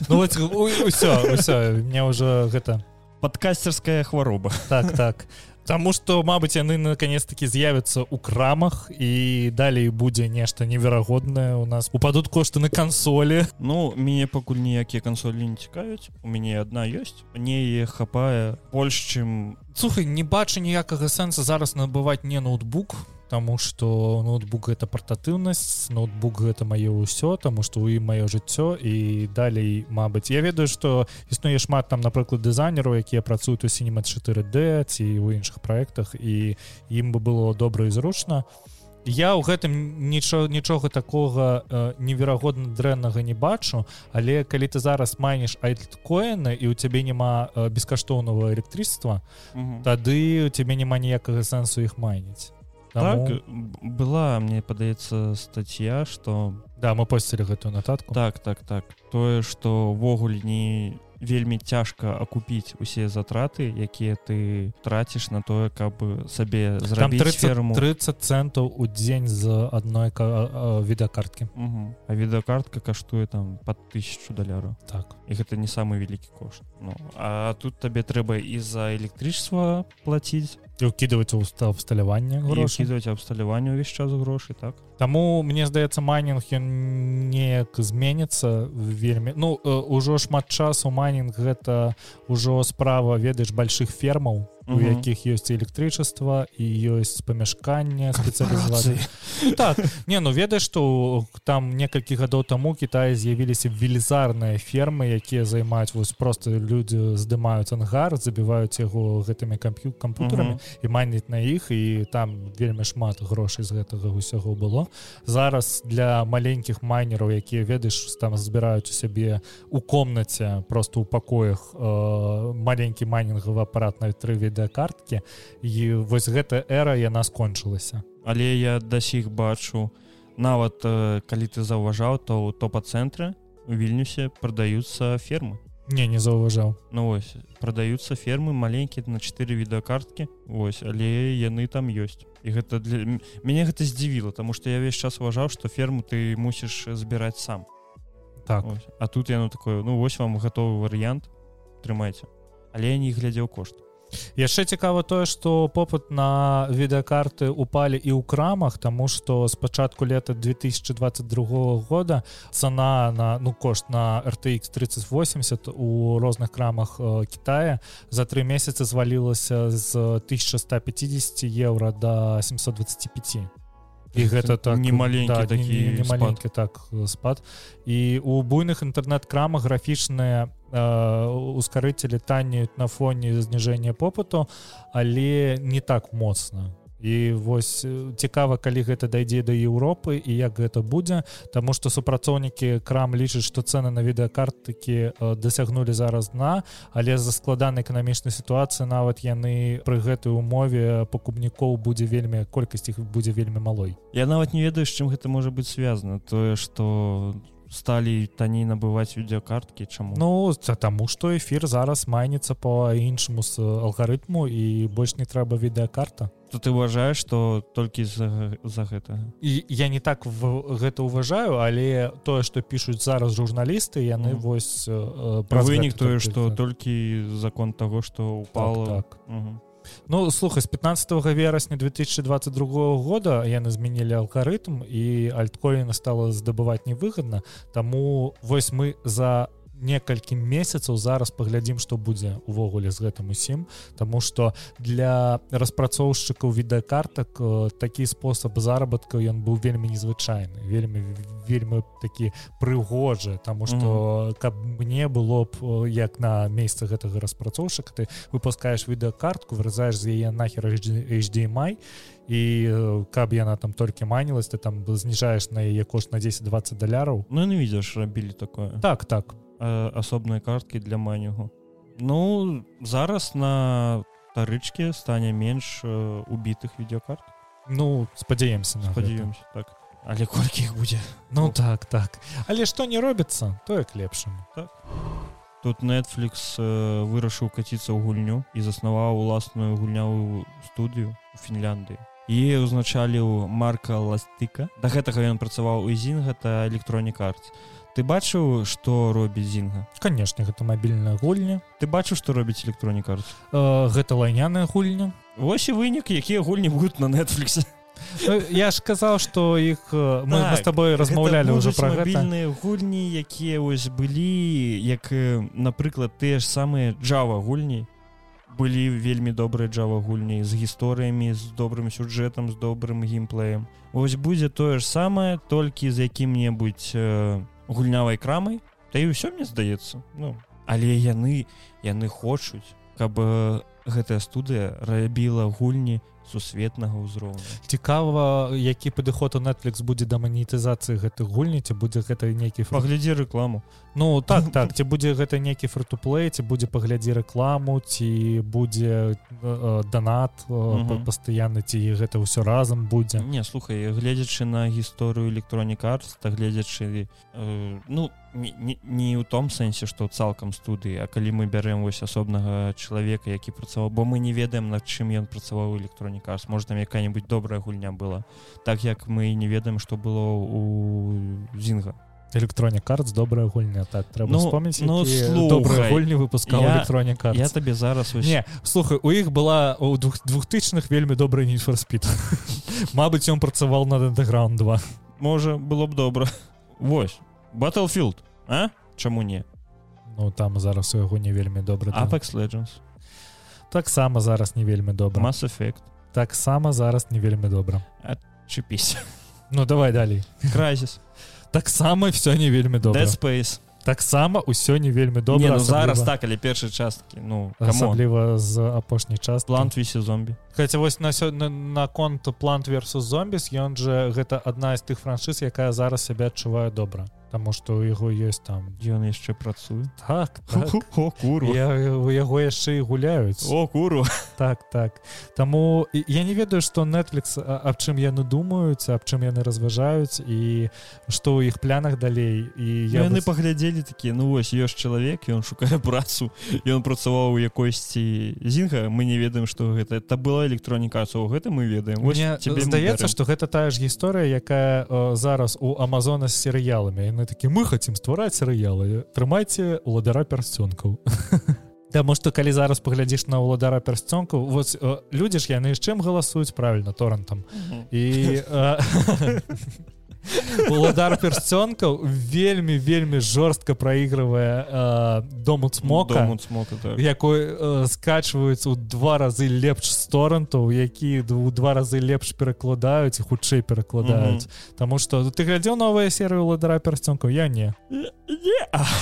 ну, ўсё мне ўжо гэта падкасцерская хвароба так так. Таму што мабыць яны наконец-таки з'явяцца ў крамах і далей будзе нешта неверагоднае у нас упадут кошты на кансолі Ну мяне пакуль ніякія кансолі не цікаюць у мяне одна ёсць мне хапае больш чым Слухай не бачу ніякага сэнса зараз набываць не ноутбук Таму что ноутбук гэта партатыўнасць ноутбук гэта маё ўсё таму што ў ім маё жыццё і далей Мабыць я ведаю што існуе шмат там напрыклад дызайнераў якія працуюць у сінема 4D ці ў іншых праектах і ім бы было добра і зручна я ў гэтым нічого нічога такога э, неверагодна дрэннага не бачу але калі ты зараз майнеш айткоены і у цябе няма э, бескаштоўнага электрычества тады у цябе няма ніякага сэнсу іх майніць Таму... так была мне падаецца статья что да мы посцілі гэтую нататку так так так. Тое что ввогуле не вельмі цяжка акупіць усе затраты якія ты траціш на тое каб сабе зрабіць 30, ферму. 30 центаў у дзень з адной відэакарткі. А відэакартка каштуе там под тысячу даляраў. Так. І гэта не самы вялікі кошт. Ну а тут табе трэба і за электрычества плаціць устав абсталявання грошидваць абсталяванне ўвесь час грошы так Таму мне здаецца майнинг ён неяк зменіцца вельмі ну ўжо шмат часу майнинг гэта ўжо справа ведаеш больших фермаў у якіх ёсць электрычества і ёсць памяшканне спецыялізацыі так не ну ведаеш што там некалькі гадоў таму Кіта з'явіліся велізарныя фермы якія займаюць вось просто людзі здымаюць ангар забіваюць яго гэтымі камп'ю камп'ютарамі і майніць на іх і там вельмі шмат грошай з гэтага ўсяго было зараз для маленькіх майнераў якія ведаеш там збіраюць у сябе у комнаце просто ў пакоях э, маленькі майнінгавы апарат на тры відэакарткі і вось гэта эра яна скончылася. Але я да сіх бачу нават э, калі ты заўважаў то ў топа-цэнтры у вільнюсе прадаюцца фермы не не заўважаў Ну вось прадаюцца фермы маленькія на 4 відэакарткі Вось але яны там ёсць і гэта для мяне гэта здзівіла тому что я весь час уважаў что ферму ты мусіш збіраць сам. Так. Ось. а тут яно такое ну вось вам гатовы варыянт трымайце але я не глядзеў кошт яшчэ цікава тое что попыт на відэакарты упалі і ў крамах тому что с пачатку лета 2022 года цана на ну кошт на rtx 3080 у розных крамах э, Китая за три месяца звалілася з 1150 евро до 725 і гэта так не маленькі да, такі не, не маленькі так спад. І у буйных інтэрнэт-крамах графічныя ускарыцелі таннеюць на фоне зніжэння попыту але не так моцна і вось цікава калі гэта дайдзе да Еўропы і як гэта будзе Таму што супрацоўнікі крам лічаць што цены на відэакартыкі дасягнулі зараз дна але за складанай эканамічнай сітуацыі нават яны пры гэтай умове пакупнікоў будзе вельмі колькасць іх будзе вельмі малой. Я нават не ведаю з чым гэта можа быць звязана. Тое што сталі танней набываць відэакарткі чаму Ну таму што эфір зараз майніцца по іншаму з алгарытму і больш не трэба відэакарта то ты уважаешь что толькі за, за гэта і я не так в гэта уважаю але тое что пишутць зараз журналісты яны mm. вось э, пра вынік тое что толькі закон того что упал так, так. Угу. Ну слухай з 15 верасня 2022 года яны змянілі алгарытм і альткоіна стала здабываць невыгадна. Таму вось мы за некалькі месяцаў. Зараз паглядзім што будзе увогуле з гэтым усім Таму что для распрацоўшчыкаў відэакартак э, такі спосаб заработка ён быў вельмі незвычайны вельмі вельмі такі прыгожы. Таму что mm -hmm. каб мне было б э, як на месцы гэтага распрацоўшчыка ты выпускаешь відэакартку вырызаешь з яе нахер HDMI і э, каб яна там толькі манілась ты там зніжаешь на яе кошт на 10-20 даляраў. Ну не видишь рабілі такое. Так так асобныя карткі для манігу Ну зараз на тарычке стане менш убітых відеокарт. Ну спадзяемся спадзяемся так. Але колькі іх будзе Ну так так. Але што не робіцца тое к лепшаму так. Тут Netflix вырашыў каціцца ў гульню і заснаваў уласную гульнявую студыю у Фінляндыі і узначаліў марка ластыка да гэтага ён працаваў у зін гэта электронік арт ты бачыў што робіць зінга? Канешне гэта мабільная гульня. Ты бачыў што робіць электронік арт э, гэта лайняная гульня. Вось і вынік якія гульні будуць на Netflix. Ну, я ж казаў што іх э, мы, мы Так, з табой размаўлялі ўжо пра мабільныя гульні якія вось былі як э, напрыклад тыя ж самыя Java гульні. Былі вельмі добрыя Java гульні з гісторыямі з добрым сюжэтам з добрым геймплеем. Вось будзе тое ж самае толькі з якім-небудзь э, гульнявай крамай Та і ўсё мне здаецца. Ну але яны яны хочуць каб гэтая студыя рабіла гульні сусветнага ўзроўня цікава які падыход у Netflix будзе да манетызацыі гэтых гульні ці будзе гэта нейкі паглядзі рэкламу. Ну так так ці будзе гэта нейкі фрутуплей ці будзе паглядзі рэкламу ці будзе э, э, данат Мгм. пастаянны ці гэта ўсё разам будзе. Не слухай гледзячы на гісторыю электронік арт та гледзячы э, ну не, не, ў том сэнсе што цалкам студыі А калі мы бярэм вось асобнага чалавека які працаваў бо мы не ведаем над чым ён працаваў у электронік арт можа там якая-нибудь добрая гульня была так як мы не ведаем што было у зінга электронік карт добрая гульня так трэба Ну, вспомніць ну, слухай, гульні выпускаў я- электронік карт я табе зараз вось Не слухай у іх была у двух двухтычных вельмі добрый нефорспід Мабыць ён працаваў над андеграунд 2 можа было б добра. Вось Battlefield а? Чаму не? Ну там зараз у яго не вельмі добра. Apex Legends таксама зараз не вельмі добра. Mass Effect. Таксама зараз не вельмі добра. Чыпісь Ну давай далей. Crysis. Таксама все не вельмі добра. Dead Space. Таксама ўсё не вельмі добра не, ну, зараз асабліва- так але першай часткі ну асабліва з апошняй час плант вісе зомбі Хаця вось на сё- на, на конт плант versus зомбіс ён же гэта адна з тых франшыз якая зараз сябе адчувае добра Таму што у яго ёсць там ён яшчэ працуе так, так. о куру Я, у яго яшчэ і гуляюць о куру так так. Таму я не ведаю што Netflix аб чым яны думаюць аб чым яны разважаюць і што ў іх плянах далей і я яны вось- паглядзелі такія ну вось ёсць чалавек ён шукае працу ён працаваў у якойсьці зінга. Мы не ведаем што гэта это была электронікацыя гэта мы ведаем Мне здаецца што гэта тая ж гісторыя якая э, зараз у Амазона з серыяламі яны такі мы хацім ствараць серыялы трымайце уладара пярсцёнкаў Таму што калі зараз паглядзіш на уладара пярсцёнкаў вот людзі ж яны з чым галасуюць правільна торрентам Мгм. і уладар пярсцёнкаў вельмі вельмі жорстка праігрывае э, дому цмока Дом от смока так. якой э, скачваюць у два разы лепш з торрентаў які у два разы лепш перакладаюць і хутчэй перакладаюць Таму што ты глядзеў новыя серыю ладара пярсцёнкаў я не.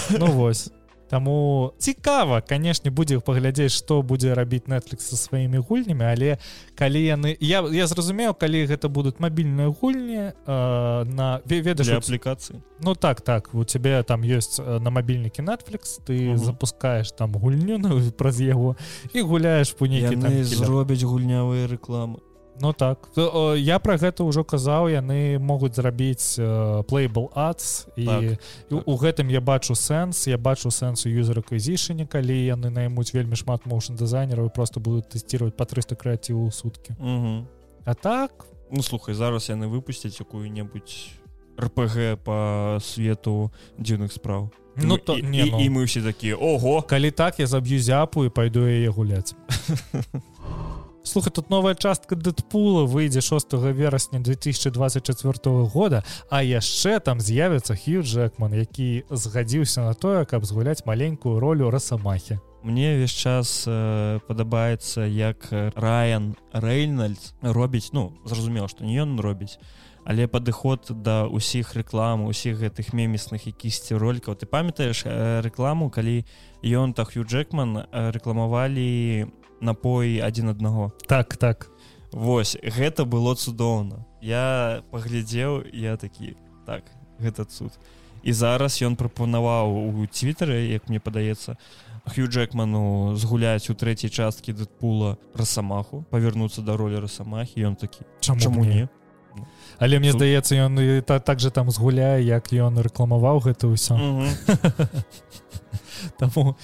Ну вось Таму цікава канешне будзе паглядзець што будзе рабіць Netflix са сваімі гульнямі але калі яны я, я зразумеў калі гэта будуць мабільныя гульні э, на ве- ведаеш аплікацыі. Ну так так у цябе там ёсць э, на мабільнікі Netflix ты Мгм. запускаешь там гульню ну, праз яго і гуляеш по нейкі зробяць гульнявыя рэкламы Ну так. То, о, я про гэта ўжо казаў яны могуць зрабіць э, playable ads і, Так, і у гэтым я бачу сэнс. Я бачу сэнс у юзер аквізішыне калі яны наймуць вельмі шмат моушн дызайнераў просто будуць тэсціраваць па 300 крэатыву ў суткі. Мгм. А так? Ну слухай зараз яны выпусцяць якую-небудзь РПГ по свету дзіўных спраў. Ну, то- і, не, і, ну. і мы ўсе такія Ого! Калі так я заб'ю зяпу і пайду яе гуляць Слухай тут новая частка дэдпула выйдзе 6 верасня 2024 года а яшчэ там з'явіцца Хью Джекман які згадзіўся на тое каб згуляць маленькую ролю расамахі Мне ўвесь час э, падабаецца як Райан Рэйнальдс робіць ну зразумела што не ён робіць але падыход да ўсіх рэклам усіх гэтых мемісных якісьці ролікаў. Ты памятаеш э, рэкламу калі ён та Хью Джекман э, рэкламавалі напой адзін аднаго. Так так. Вось гэта было цудоўна. Я паглядзеў я такі так гэта цуд. І зараз ён прапанаваў у твиттары як мне падаецца Хью Джекману згуляць у трэцяй часткі дэдпула расамаху павярнуцца да ролі расамахі ён такі чаму, чаму не? але мне здаецца ён і та, так же там згуляе як ён рэкламаваў гэта ўсё. Мгм. Таму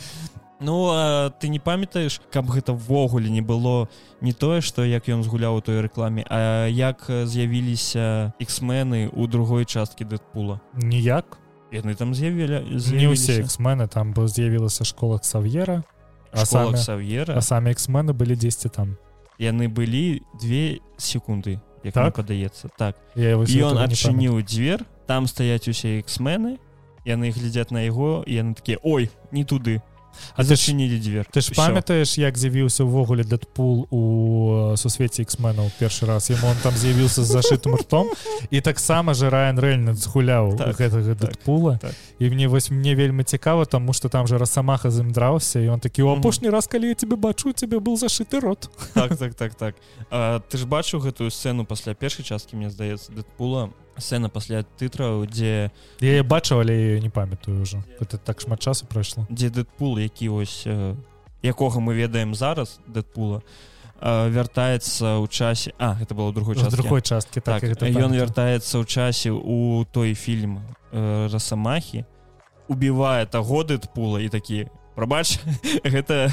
Ну а ты не памятаеш каб гэта ввогуле не было не тое што як ён згуляў у той рэкламе А як з'явіліся іксмены у другой часткі дэдпула? Ніяк. Яны там з'явілі не ўсе іксмены там бы з'явілася школа ксав'ера а самі сав'ера а самі іксмены былі дзесьці там. Яны былі две секунды як так? падаецца. Так. Ён адчыніў дзверь там стаяць усе іксмены яны глядзяць на яго яны такія ой не туды А зачынілі дзвер ты ж памятаеш як з'явіўся ўвогуле дэдпул у сусвеце іксменаў першы раз? Яму он там з'явіўся з зашытым ртом. І таксама же Райан Рэльнет згуляў так, гэтага так, дэдпула так. і мне вось мне вельмі цікава тому что там же расамаха з ім драўся і он такі у апошні раз калі я тебе бачу тебе был зашыты рот так так так так. А, ты ж бачыў гэтую сцэну пасля першай часткі мне здаецца дэдпула сцена пасля тытраў дзе я бачыў але не памятаю ўжо. Это так шмат часу прайшло. дзе дэдпул які вось э, якога мы ведаем зараз дэдпула э, вяртаецца ў часе А это было другой час другой часткі так, так ён вяртаецца ў часе у той фільм э, расамахі убівае таго дэдпула і такі прабач гэта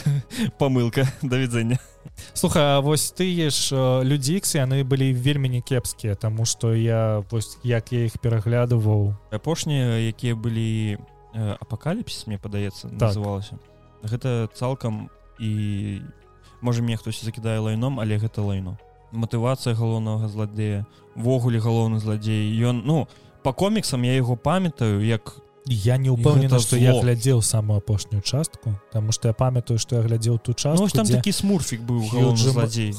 памылка давядзення слуха вось ты ж людзікс яны былі вельмі не кепскія тому что я вось як я іх пераглядываў апошнія якія былі апакаліпсіс мне падаецца так. называлася. Гэта цалкам і можа мне хтось закідае лайном але гэта лайно. Матывацыя галоўнага зладзея ввогуле галоўны зладзей. Ён ну по коміксам я яго памятаю як я не упэўнена что я глядзеў самую апошнюю частку потому что я памятаю что я глядзеў ту час ну, там такі смурфік быў зладзей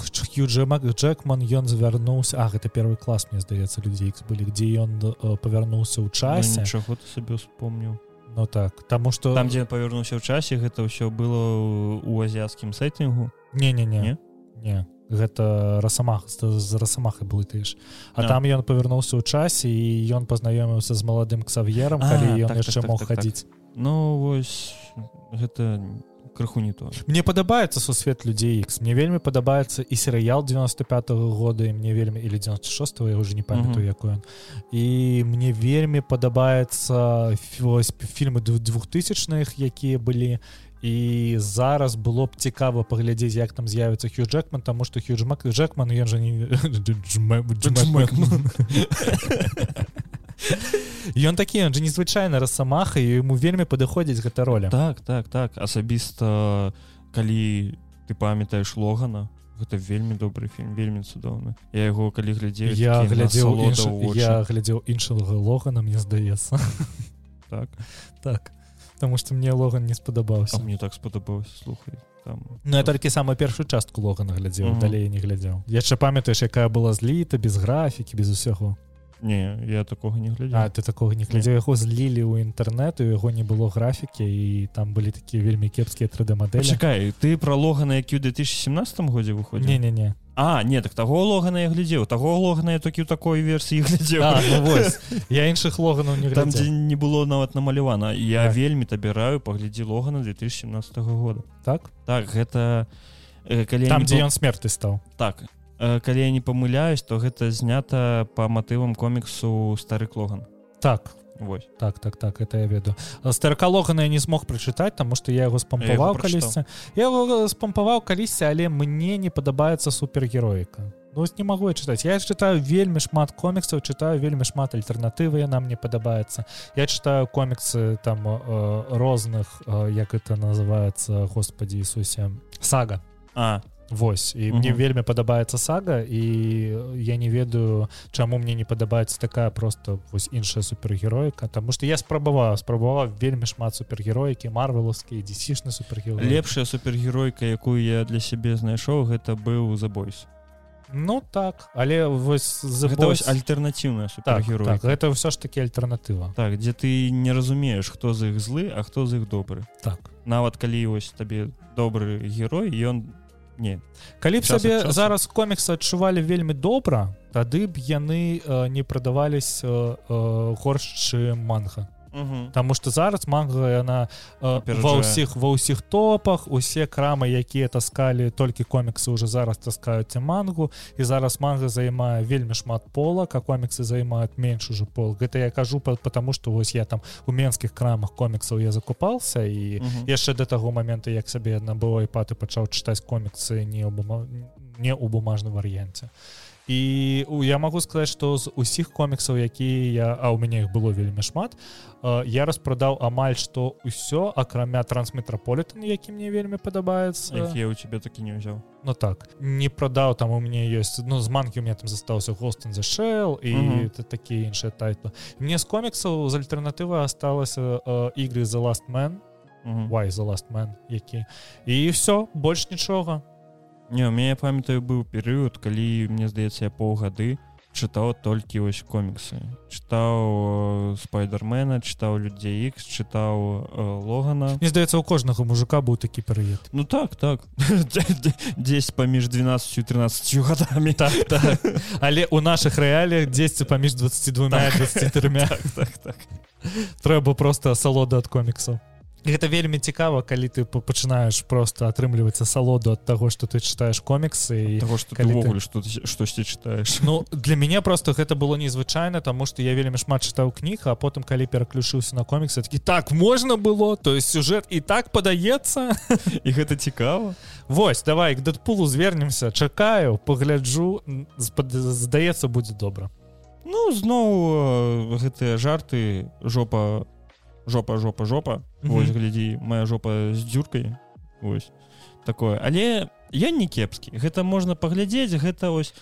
Джекман ён звярнуўся А гэта первый клас мне здаецца людзей былі дзе ён э, павярнуўся ў часе. чаго ты сабе вспомніў Ну так таму что там дзе павярнуўся ў часе гэта ўсё было у азіяцкім сеттингу. Не не не не? Не гэта расамах з расамахай блытаеш а, а там ён павярнуўся ў часе і ён пазнаёміўся з маладым ксав'ерам калі ён так, яшчэ так, мог так, хадзіць так, так. ну вось гэта крыху не то мне падабаецца сусвет людзей X мне вельмі падабаецца і серыял 95 -го года і мне вельмі или 96 я уже не памятаю якой ён. І мне вельмі падабаецца фільмы двухтысячных якія былі і зараз было б цікава паглядзець як там з'явіцца хью джекман тому что хьюджмак джекман ён жа не ён такі он же незвычайна расамаха і ему вельмі падыходзіць гэта роля. Так так так. Асабіста калі ты памятаеш логана гэта вельмі добры фільм вельмі цудоўны. Я яго калі глядзеў я глядзеў я глядзеў іншага логана мне здаецца. Так. Так потому что мне логан не спадабаўся мне так спадабаўся слухай там. Ну я толькі самую першую частку лога наглядзеў mm -hmm. далей не глядзеў яшчэ памятаеш якая была зліта без графікі без усяго не я такого не глядзеў А ты такого не глядзеў яго злілі ў інтэрнету яго не было графікі і там былі такія вельмі кепскія 3d мадэлі чакай ты про логана які ў 2017 годзе выходзі не не не А не так таго логана я глядзеў таго логана я толькі ў такой версіі глядзеў. Ну, я іншых логанаў не там дзе не было нават намалявана. Я так. вельмі табіраю паглядзі логана 2017 года. Так? Так гэта э, калі там дзе ён смерты стаў. Так э, калі я не памыляюсь то гэта знята по матывам коміксу стары логан так Вось. так так так это я веду. Старкалогана я не смог прачытаць тому что я яго спампаваў калісьці я его спампаваў калісьці але мне не падабаецца супергероіка Ну не могу чытаць я чытаю вельмі шмат коміксаў чытаю вельмі шмат альтэрнатывы нам не падабаецца. Я чытаю коміксы там э, розных э, як это называется господи Ісусе сага. А Вось. І мне вельмі падабаецца сага і я не ведаю чаму мне не падабаецца такая просто вось іншая супергероіка. Таму что я спрабаваў спрабаваў вельмі шмат супергероікі марвеловскі дзесішны супергерой лепшая супергеройка якую я для сябе знайшоў гэта быў забойс Ну так. Але вось забось альтэрнатыўная супергерой так, так, гэта ўсё ж таки альтэрнатыва. Так дзе ты не разумееш хто з іх злы а хто з іх добры. Так. Нават калі вось табе добры герой ён не калі б сабе зараз коміксы адчувалі вельмі добра тады б яны э, не прадавались э, э, горш чым манха. Таму што зараз манга яна э, ва ўсіх ва ўсіх топах усе крамы якія таскалі толькі коміксы уже зараз таскаюць мангу. І зараз манга займае вельмі шмат полак а коміксы займаюць менш уже пол гэта я кажу потому что вось я там у менскіх крамах коміксаў я закупался і яшчэ да таго моменту як сабе набыў айпад і пачаў чытаць коміксы не ў бума... не ў бумажным варыянце і у- я могу сказаць что з усіх коміксаў якія я а у мяне іх было вельмі шмат я распрадаў амаль што ўсё акрамя трансметраполітан які мне вельмі падабаецца я у тебе такі не ўзяў Ну так не прадаў там у мяне ёсць ну з манкі у меня там застаўся гостон за шел і Мгм. это такія іншыя тайтлы мне з коміксаў з альтэрнатывы асталася ігры за last man why the last man які. І все больш нічога Не, у мяне я памятаю быў перыяд калі мне здаецца я паўгады чытаў толькі вось коміксы чытаў э, спайдермена чытаў людзей X чытаў э, логана Мне здаецца у кожнага мужика быў такі перыяд ну так так. 10 паміж 12 і 13 гадамі так, так. але у наших рэаліях 10 паміж 22 Так. 23 так, так, так. трэба просто асалода ад коміксаў гэта вельмі цікава калі ты па- пачынаеш просто атрымлівацца асалоду ад таго што ты чытаеш коміксы і што ты калі ты- што штосьці чытаеш. Ну для мяне просто гэта было незвычайна тому что я вельмі шмат чытаў кніг а потым калі пераключыўся на коміксы такі так можна было? То есть сюжэт і так падаецца. І гэта цікава. Вось давай к дэдпулу звернемся. Чакаю пагляджу здаецца будзе добра. Ну зноў э, гэтыя жарты жопа жопа жопа жопа. Вось глядзі моя жопа з дзюркай Вось такое. Але я не кепскі. Гэта можна паглядзець гэта вось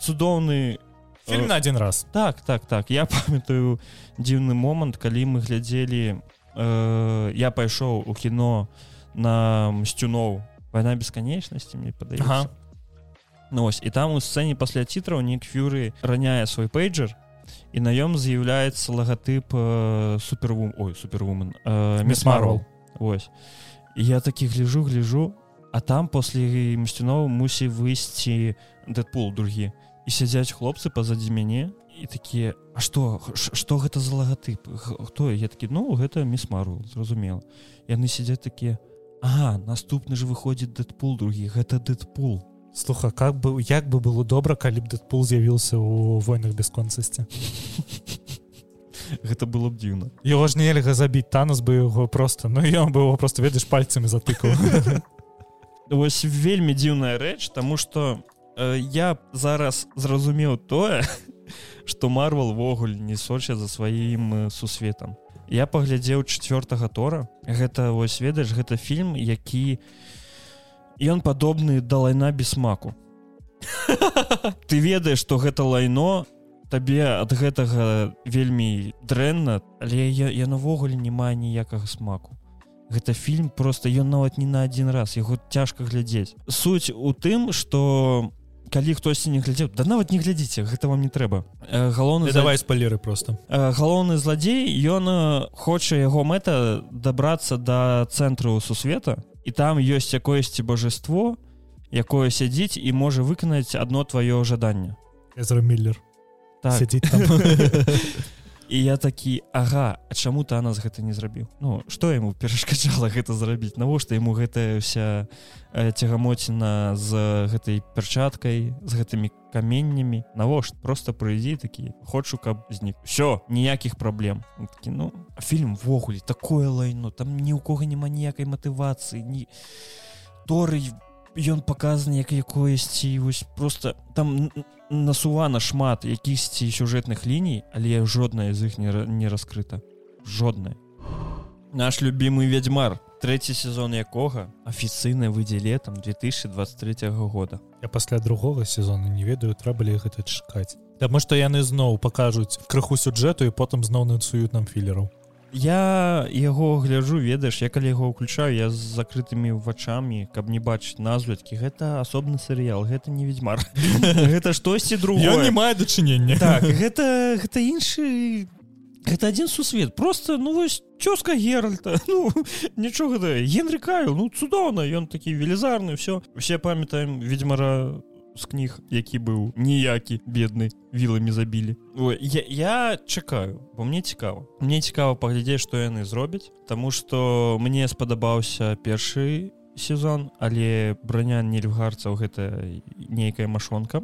цудоўны фільм э, на один раз. Так так так. Я памятаю дзіўны момант калі мы глядзелі э, я пайшоў у кіно на мсцюноў вайна бесканечнасці мне падаецца. Ага. Ну, ось і там у сцэне пасля цітраў нік фюры раняе свой пейджер і на ём з'яўляецца лагатып э, супервум ой супервумен э, Мисс Марвел. Вось і я такі гляжу гляжу а там после мсцюноў мусі выйсці дэдпул другі і сядзяць хлопцы пазадзі мяне і такія А што што гэта за лагатып хто? Я такі ну гэта мисс Марвел зразумела яны сядзяць такія Ага наступны ж выходзіць дэдпул другі гэта дэдпул слуха как бы як бы было добра калі б дэдпул з'явіўся у войнах бясконцасці гэта было б дзіўна его ж нельга забіць танас бы яго просто ну ён бы его просто ведаеш пальцамі затыкаў Вось вельмі дзіўная рэч тому что э, я зараз зразумеў тое что марвел ввогуле не соча за сваім сусветам я паглядзеў четвертага тора гэта вось ведаеш гэта фільм які ён падобны да лайна без смаку. Ты ведаеш что гэта лайно табе ад гэтага вельмі дрэнна але я, я навогуле не мае ніякага смаку. Гэта фільм просто ён нават не на один раз яго цяжка глядзець. Суть у тым что калі хтосьці не глядзеў да нават не глядзіце гэта вам не трэба. Э, галоўны давай спалеры просто Э, галоўны зладзей ён э, хоча яго мэта дабрацца да цэнтру сусвета і там ёсць якоесьці божаство якое сядзіць і можа выканаць одно твоё жаданне Эзра миллер. Так. сядзіць там і я такі Ага А чаму танас гэта не зрабіў? Ну што яму перашкаджала гэта зрабіць? Навошта яму гэтая вся э, цягамоціна з гэтай перчаткай з гэтымі каменнямі? Навошта? Просто прыйдзі такі хочу каб знік все ніякіх праблем. Такі ну фільм ввогуле такое лайно там ні ў кого няма ніякай матывацыі ні торы ён паказаны як якоесьці вось просто там насувана шмат якісьці сюжэтных ліній але жодная з іх не, не раскрыта. Жодная. Наш любимый вядьмар трэці сезон якога. Афіцыйна выйдзе летом 2023 года. Я пасля другога сезона не ведаю трэба ли гэта чакаць Таму што яны зноў пакажуць крыху сюджэту і потым зноў нацуюць нам філераў я яго гляджу ведаеш я калі яго ўключаю я з закрытымі вачамі каб не бачыць назвяткі гэта асобны серыял гэта не ведьмар гэта штосьці другое. Мае дачынення. Так гэта гэта іншы гэта адзін сусвет. Просто ну вось цёзка геральта. Ну нічога да генры кайл ну цудоўна ён такі велізарны все все памятаем ведьмара з кніг які быў ніякі бедны віламі забілі. Ой, я, я чакаю бо мне цікава. Мне цікава паглядзець што яны зробяць Таму што мне спадабаўся першы сезон але броня нельфгарцаў гэта нейкая машонка.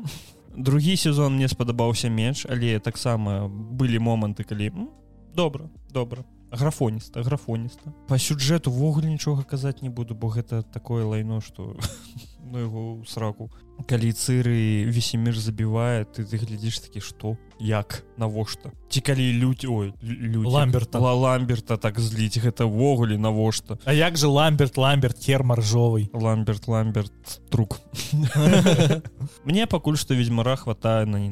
Другі сезон мне спадабаўся менш але таксама былі моманты калі добра добра графоніста графоніста. По сюджэту ввогуле нічога казаць не буду бо гэта такое лайно что ну яго сраку. Калі цыры весемір забівае ты ты глядзіш такі што як навошта? Ці калі людзі ой люди ламберта. Ла ламберта так зліць гэта ввогуле навошта? А як же ламберт ламберт хер маржовый? Ламберт ламберт трук мне пакуль што ведьзьмара хватае на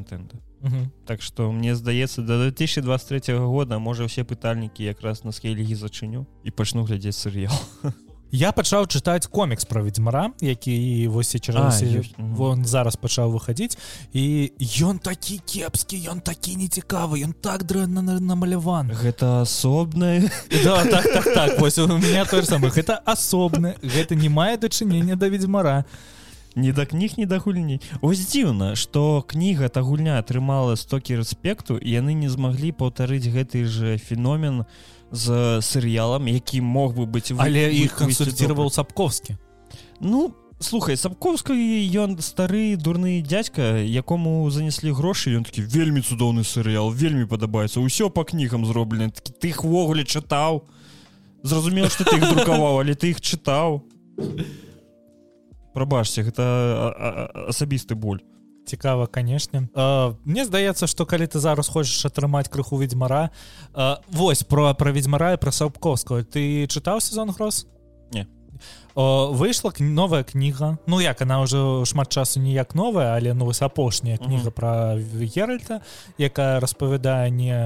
нінтэнда Так што мне здаецца да 2023 года можа ўсе пытальнікі якраз на скейлігі зачыню і пачну глядзець серыял я пачаў чытаць комікс пра ведьзьмара які вось чарсе вон зараз пачаў выхадзіць і ён такі кепскі ён такі нецікавы ён так дрэнна намаляван. Гэта асобна да, так, так, так. вось у меня то самых это асобна гэта не мае дачынення да ведьзьмара не да кніг не да гульні. Ось дзіўна что кніга та гульня атрымала стокі рэспекту яны не змаглі паўтарыць гэты же феномен з серыялам які мог бы быць але іх кансультировал сапковскі ну слухай сапковска ён стары дурны дядька якому занеслі грошы ён такі вельмі цудоўны серыял вельмі падабаецца ўсё по кнігам зроблены такі ты их ввогуле чытаў зразумела что ты их друкаваў але ты их чытаў прабачце гэта асабісты боль. Цікава канешне Мне здаецца што калі ты зараз хочаш атрымаць крыху ведьзьмара восьось про пра ведьзьмара пра сапковскую ты чытаў сезон гроз не. Выйшла новая кніга Ну як она ўжо шмат часу ніяк новая але ну вось апошняя кніга пра геральта якая распавядае не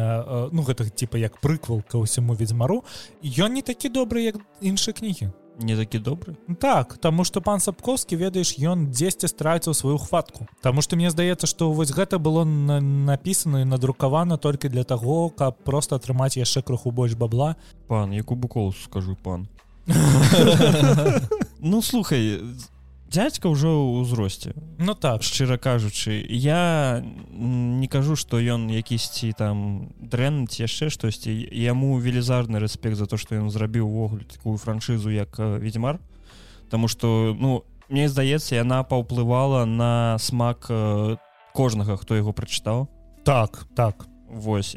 ну гэтых типа як прыквалка ўсяму ведьзьмару ён не такі добры як іншыя кнігі не такі добры так тому что пан сапковскі ведаеш ён дзесьці страціў сваю хватку. Таму что мне здаецца что вось гэта было на написано і надрукавана толькі для таго каб просто атрымаць яшчэ крыху больш бабла. Пан яку букол скажу пан. Ну слухай дядька ўжо ў узросце Ну так. Шчыра кажучы я не кажу што ён якісьці там дрэнна ці яшчэ штосьці. Яму велізарны рэспект за то што ён зрабіў увогуле такую франшызу як ведьмар Таму што ну мне здаецца яна паўплывала на смак кожнага хто яго прачытаў так так. Восьось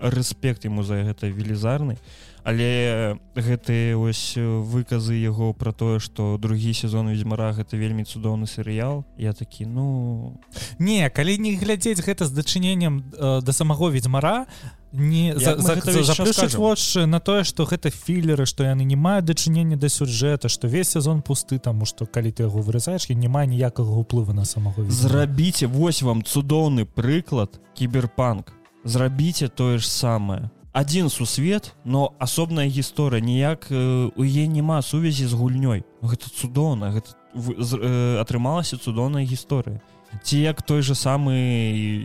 рэспект ему за гэта велізарны але гэты ось выказы яго пра тое што другі сезон ведьзьмара гэта вельмі цудоўны серыял я такі ну не калі не глядзець гэта з дачыненнем э, да самого ведьзьмара не за, за, за, вочы на тое што гэта філеры што яны не маюць дачынення да сюжэта што весь сезон пусты таму што калі ты яго вырызаеш я не мае ніякага ўплыву на самого зрабіце вось вам цудоўны прыклад кіберпанк. Зрабіце тое ж самае один сусвет но асобная гісторыя ніяк у е няма сувязі з гульнёй. Гэта цудоўна гэта э, атрымалася цудоўная гісторыя. Ці як той же самы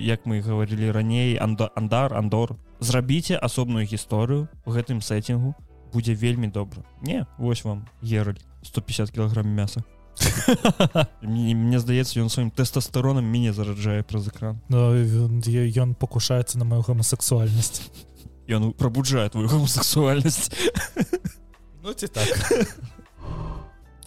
як мы гаварылі раней анда андар андор. Зрабіце асобную гісторыю у гэтым сеттингу будзе вельмі добра. Не вось вам ераль 150 кілаграм мяса. Мне, мне здаецца ён сваім тэстастэронам мяне зараджае праз экран. Ён пакушаецца на маю гомасексуальнасць ён прабуджае твою гомосексуальнасць ну, так.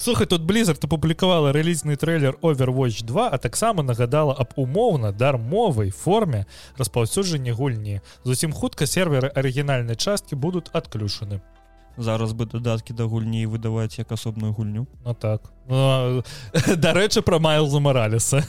Слухай тут blizzard апублікавала рэлізны трейлер overwatch 2 а таксама нагадала аб умоўна дармовай форме распаўсюджання гульні. Зусім хутка серверы арыгінальнай часткі будуць адключаны зараз бы дадаткі да гульні выдаваць як асобную гульню. Ну так. Ну, дарэчы пра майлза мараліса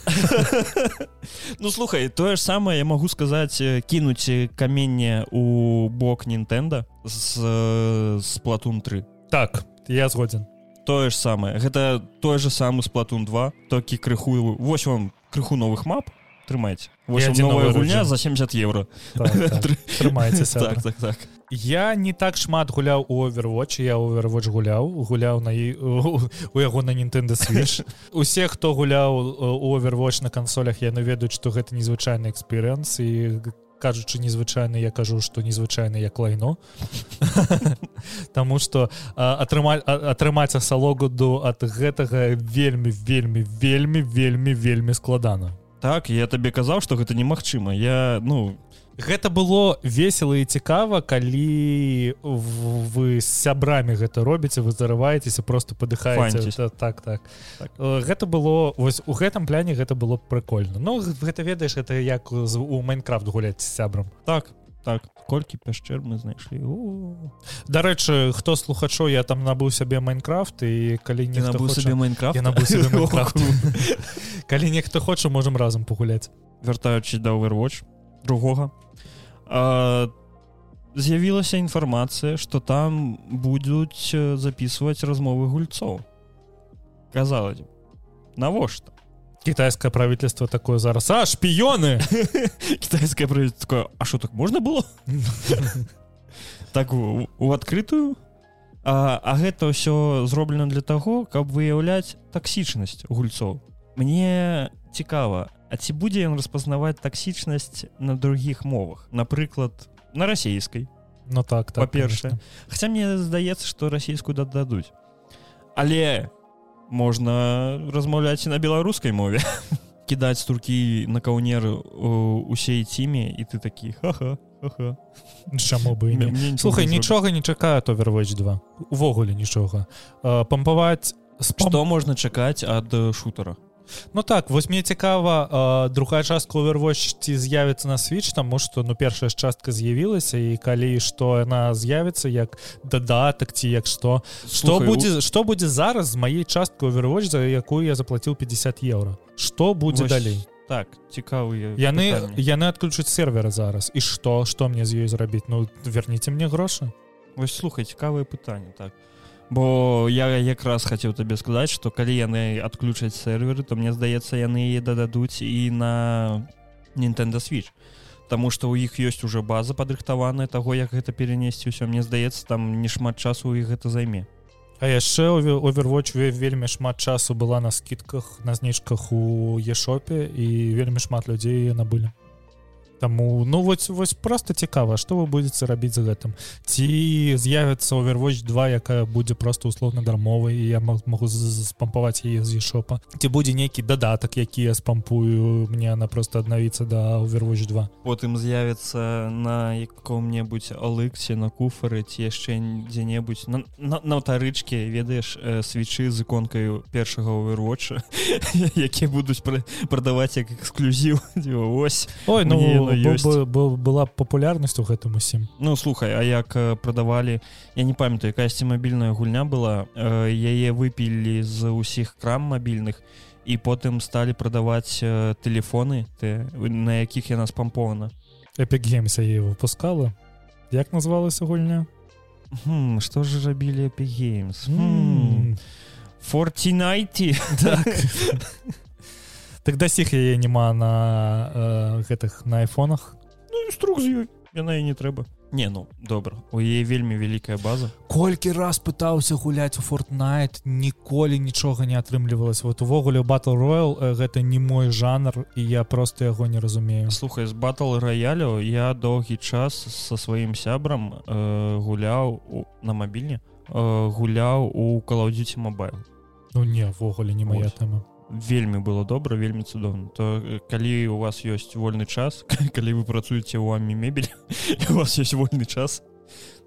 Ну слухай тое ж самае я магу сказаць кінуць каменне у бок Нтэнда з сплатун 3 так я згодзін тое ж самае гэта тое же самы сплатун 2 толькі крыху вось вам крыху новых мап трымаць новая гульня за 70 евро так, так. трымаецца так, так, так. Я не так шмат гуляў у овервоч я овервоч гуляў гуляў на у яго на Нтэнда свіш усе хто гуляў у овервоч на кансолях яны ведаюць што гэта незвычайны эксперыенс і кажучы незвычайны я кажу что незвычайны як лайно. Таму что атрымаць атрымаць асалогоду ад гэтага вельмі вельмі вельмі вельмі вельмі складана. Так я табе казаў что гэта немагчыма. Я ну гэта было весело і цікава калі вы з сябрамі гэта робіце вы зарываецеся просто падыхаеце. Так так, так. гэта было вось у гэтым пляне гэта было прикольно Ну гэта ведаеш это як у майнкрафт гуляць з сябрам. Так так. Колькі пяшчэр мы знайшлі? Дарэчы хто слухачоў я там набыў сябе майнкрафт і калі не набыў сабе майнкрафт? Калі нехто хоча можемм разам пагуляць. Вяртаючы да overwatch другога. З'явілася інфармацыя что там будуць записывать размовы гульцоў. Казалось навошта? Китайское правительство такое зараз а шпіёны! Китайское правительство А что так можна было? Так у, у адкрытую. А, а гэта ўсё зроблена для таго каб выяўляць таксічнасць гульцоў. Мне цікава А ці будзе ён распазнаваць таксічнасць на других мовах? Напрыклад на расійскай. Ну так, так па-першае. Хаця мне здаецца што расійскую дададуць але можна размаўляць на беларускай мове. Кідаць туркі на каўнеры усей цімі і ты такі ха-ха чаму бы слухай нічога не чакаю то вервоч 2 увогуле нічога. Пампаваць што можна чакаць ад шутера Ну так вось мне цікава другая частка overwatch ці з'явіцца на switch таму што ну першая частка з'явілася і калі што яна з'явіцца як дадатак ці як што. Што будзе што будзе зараз з маей часткай overwatch за якую я заплаціў 50 еўра? Што будзе вось, далей? так цікавыя яны пытанні. яны адключаць сервера зараз. І што што мне з ёй зрабіць? Ну верніце мне грошы. Вось слухай цікавыя пытанні так бо я якраз хацеў табе сказаць что калі яны адключаць серверы то мне здаецца яны яе дададуць і на Nintendo switch. Таму что у іх ёсць уже база падрыхтаваная таго як гэта перенесці ўсё. Мне здаецца там не шмат часу у іх гэта займе. А яшчэ overwatch вельмі шмат часу была на скидках на знічках у ешопе і вельмі шмат людзей набылі Таму ну вось вось просто цікава что вы будете рабіць за гэтым. Ці з'явіцца overwatch 2 якая будзе просто условно дармовай і я могу спампаваць яе з ешопа. Ці будзе нейкі дадатак які я спампую мне она просто аднавіцца да overwatch 2 потым з'явіцца на яком-небудзь алыксе на куфары ці яшчэ дзе-небудзь. На, на, на аўтарычке ведаеш э, свечы з іконкаю першага overwatcha якія будуць прадаваць як эксклюзіў. Ось ой ну была папулярнасць у гэтым усім Ну слухай А як прадавалі я не памятаю якасьці мабільная гульня была. Яе выпілі з усіх крам мабільных і потым сталі прадаваць тэлефоны ты на якіх яна спампована. Эпігемся е выпускала. Як называлася гульня? Что ж рабілі эпігеймс фортнайти так так да сіх яе няма на э, гэтых на айфонах. Ну, струк з ёй яна і не трэба не ну добра у яе вельмі вялікая база. Колькі раз пытаўся гуляць у фортнайт ніколі нічога не атрымлівалась вот увогуле батл роял э, гэта не мой жанр і я просто яго не разумею. Слухай з батл раялю я доўгі час со сваім сябрам э, гуляў у, на мабільні э, гуляў у калаўдзіці мобайл ну невогуле не моя тэма вельмі было добра вельмі цудоўна. То калі у вас ёсць вольны час калі вы працуеце ў вами мебель у вас есть вольны час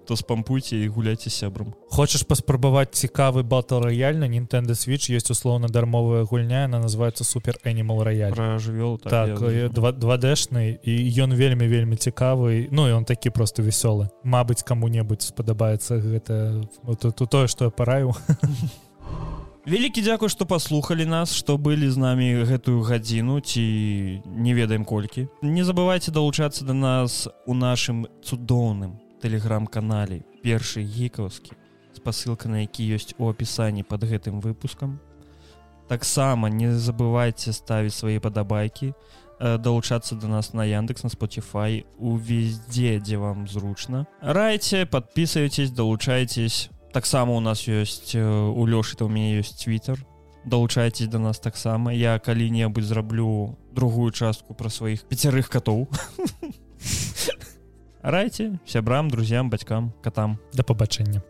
то спампуйце і гуляйце сябрам. Хочаш паспрабаваць цікавы батл рояльна Nintendo switch? Есть условно дармовая гульня она называется супер animal рояль жывёл так, так 2дэшны і ён вельмі вельмі цікавы. Ну і он такі просто вясёлы Мабыць кому-небудзь спадабаецца гэта тут тое что я параю вялікі дзякуй што паслухалі нас што былі з намі гэтую гадзіну ці не ведаем колькі. Не забывайце далучацца да нас у нашым цудоўным тэлеграм-канале першы гікаўскі спасылка на які ёсць у апісанні под гэтым выпускам. Таксама не забывайце ставіць свае падабайкі далучацца до нас на яндекс на spotify у везде дзе вам зручна. Райце подписывайтесь далучайтесь таксама у нас ёсць у лёшы то у мяне ёсць твиттер. Далучайцесь до нас таксама. Я калі-небудзь зраблю другую частку пра сваіх пяцярых катоў райце сябрам друзьям бацькам катам да пабачэння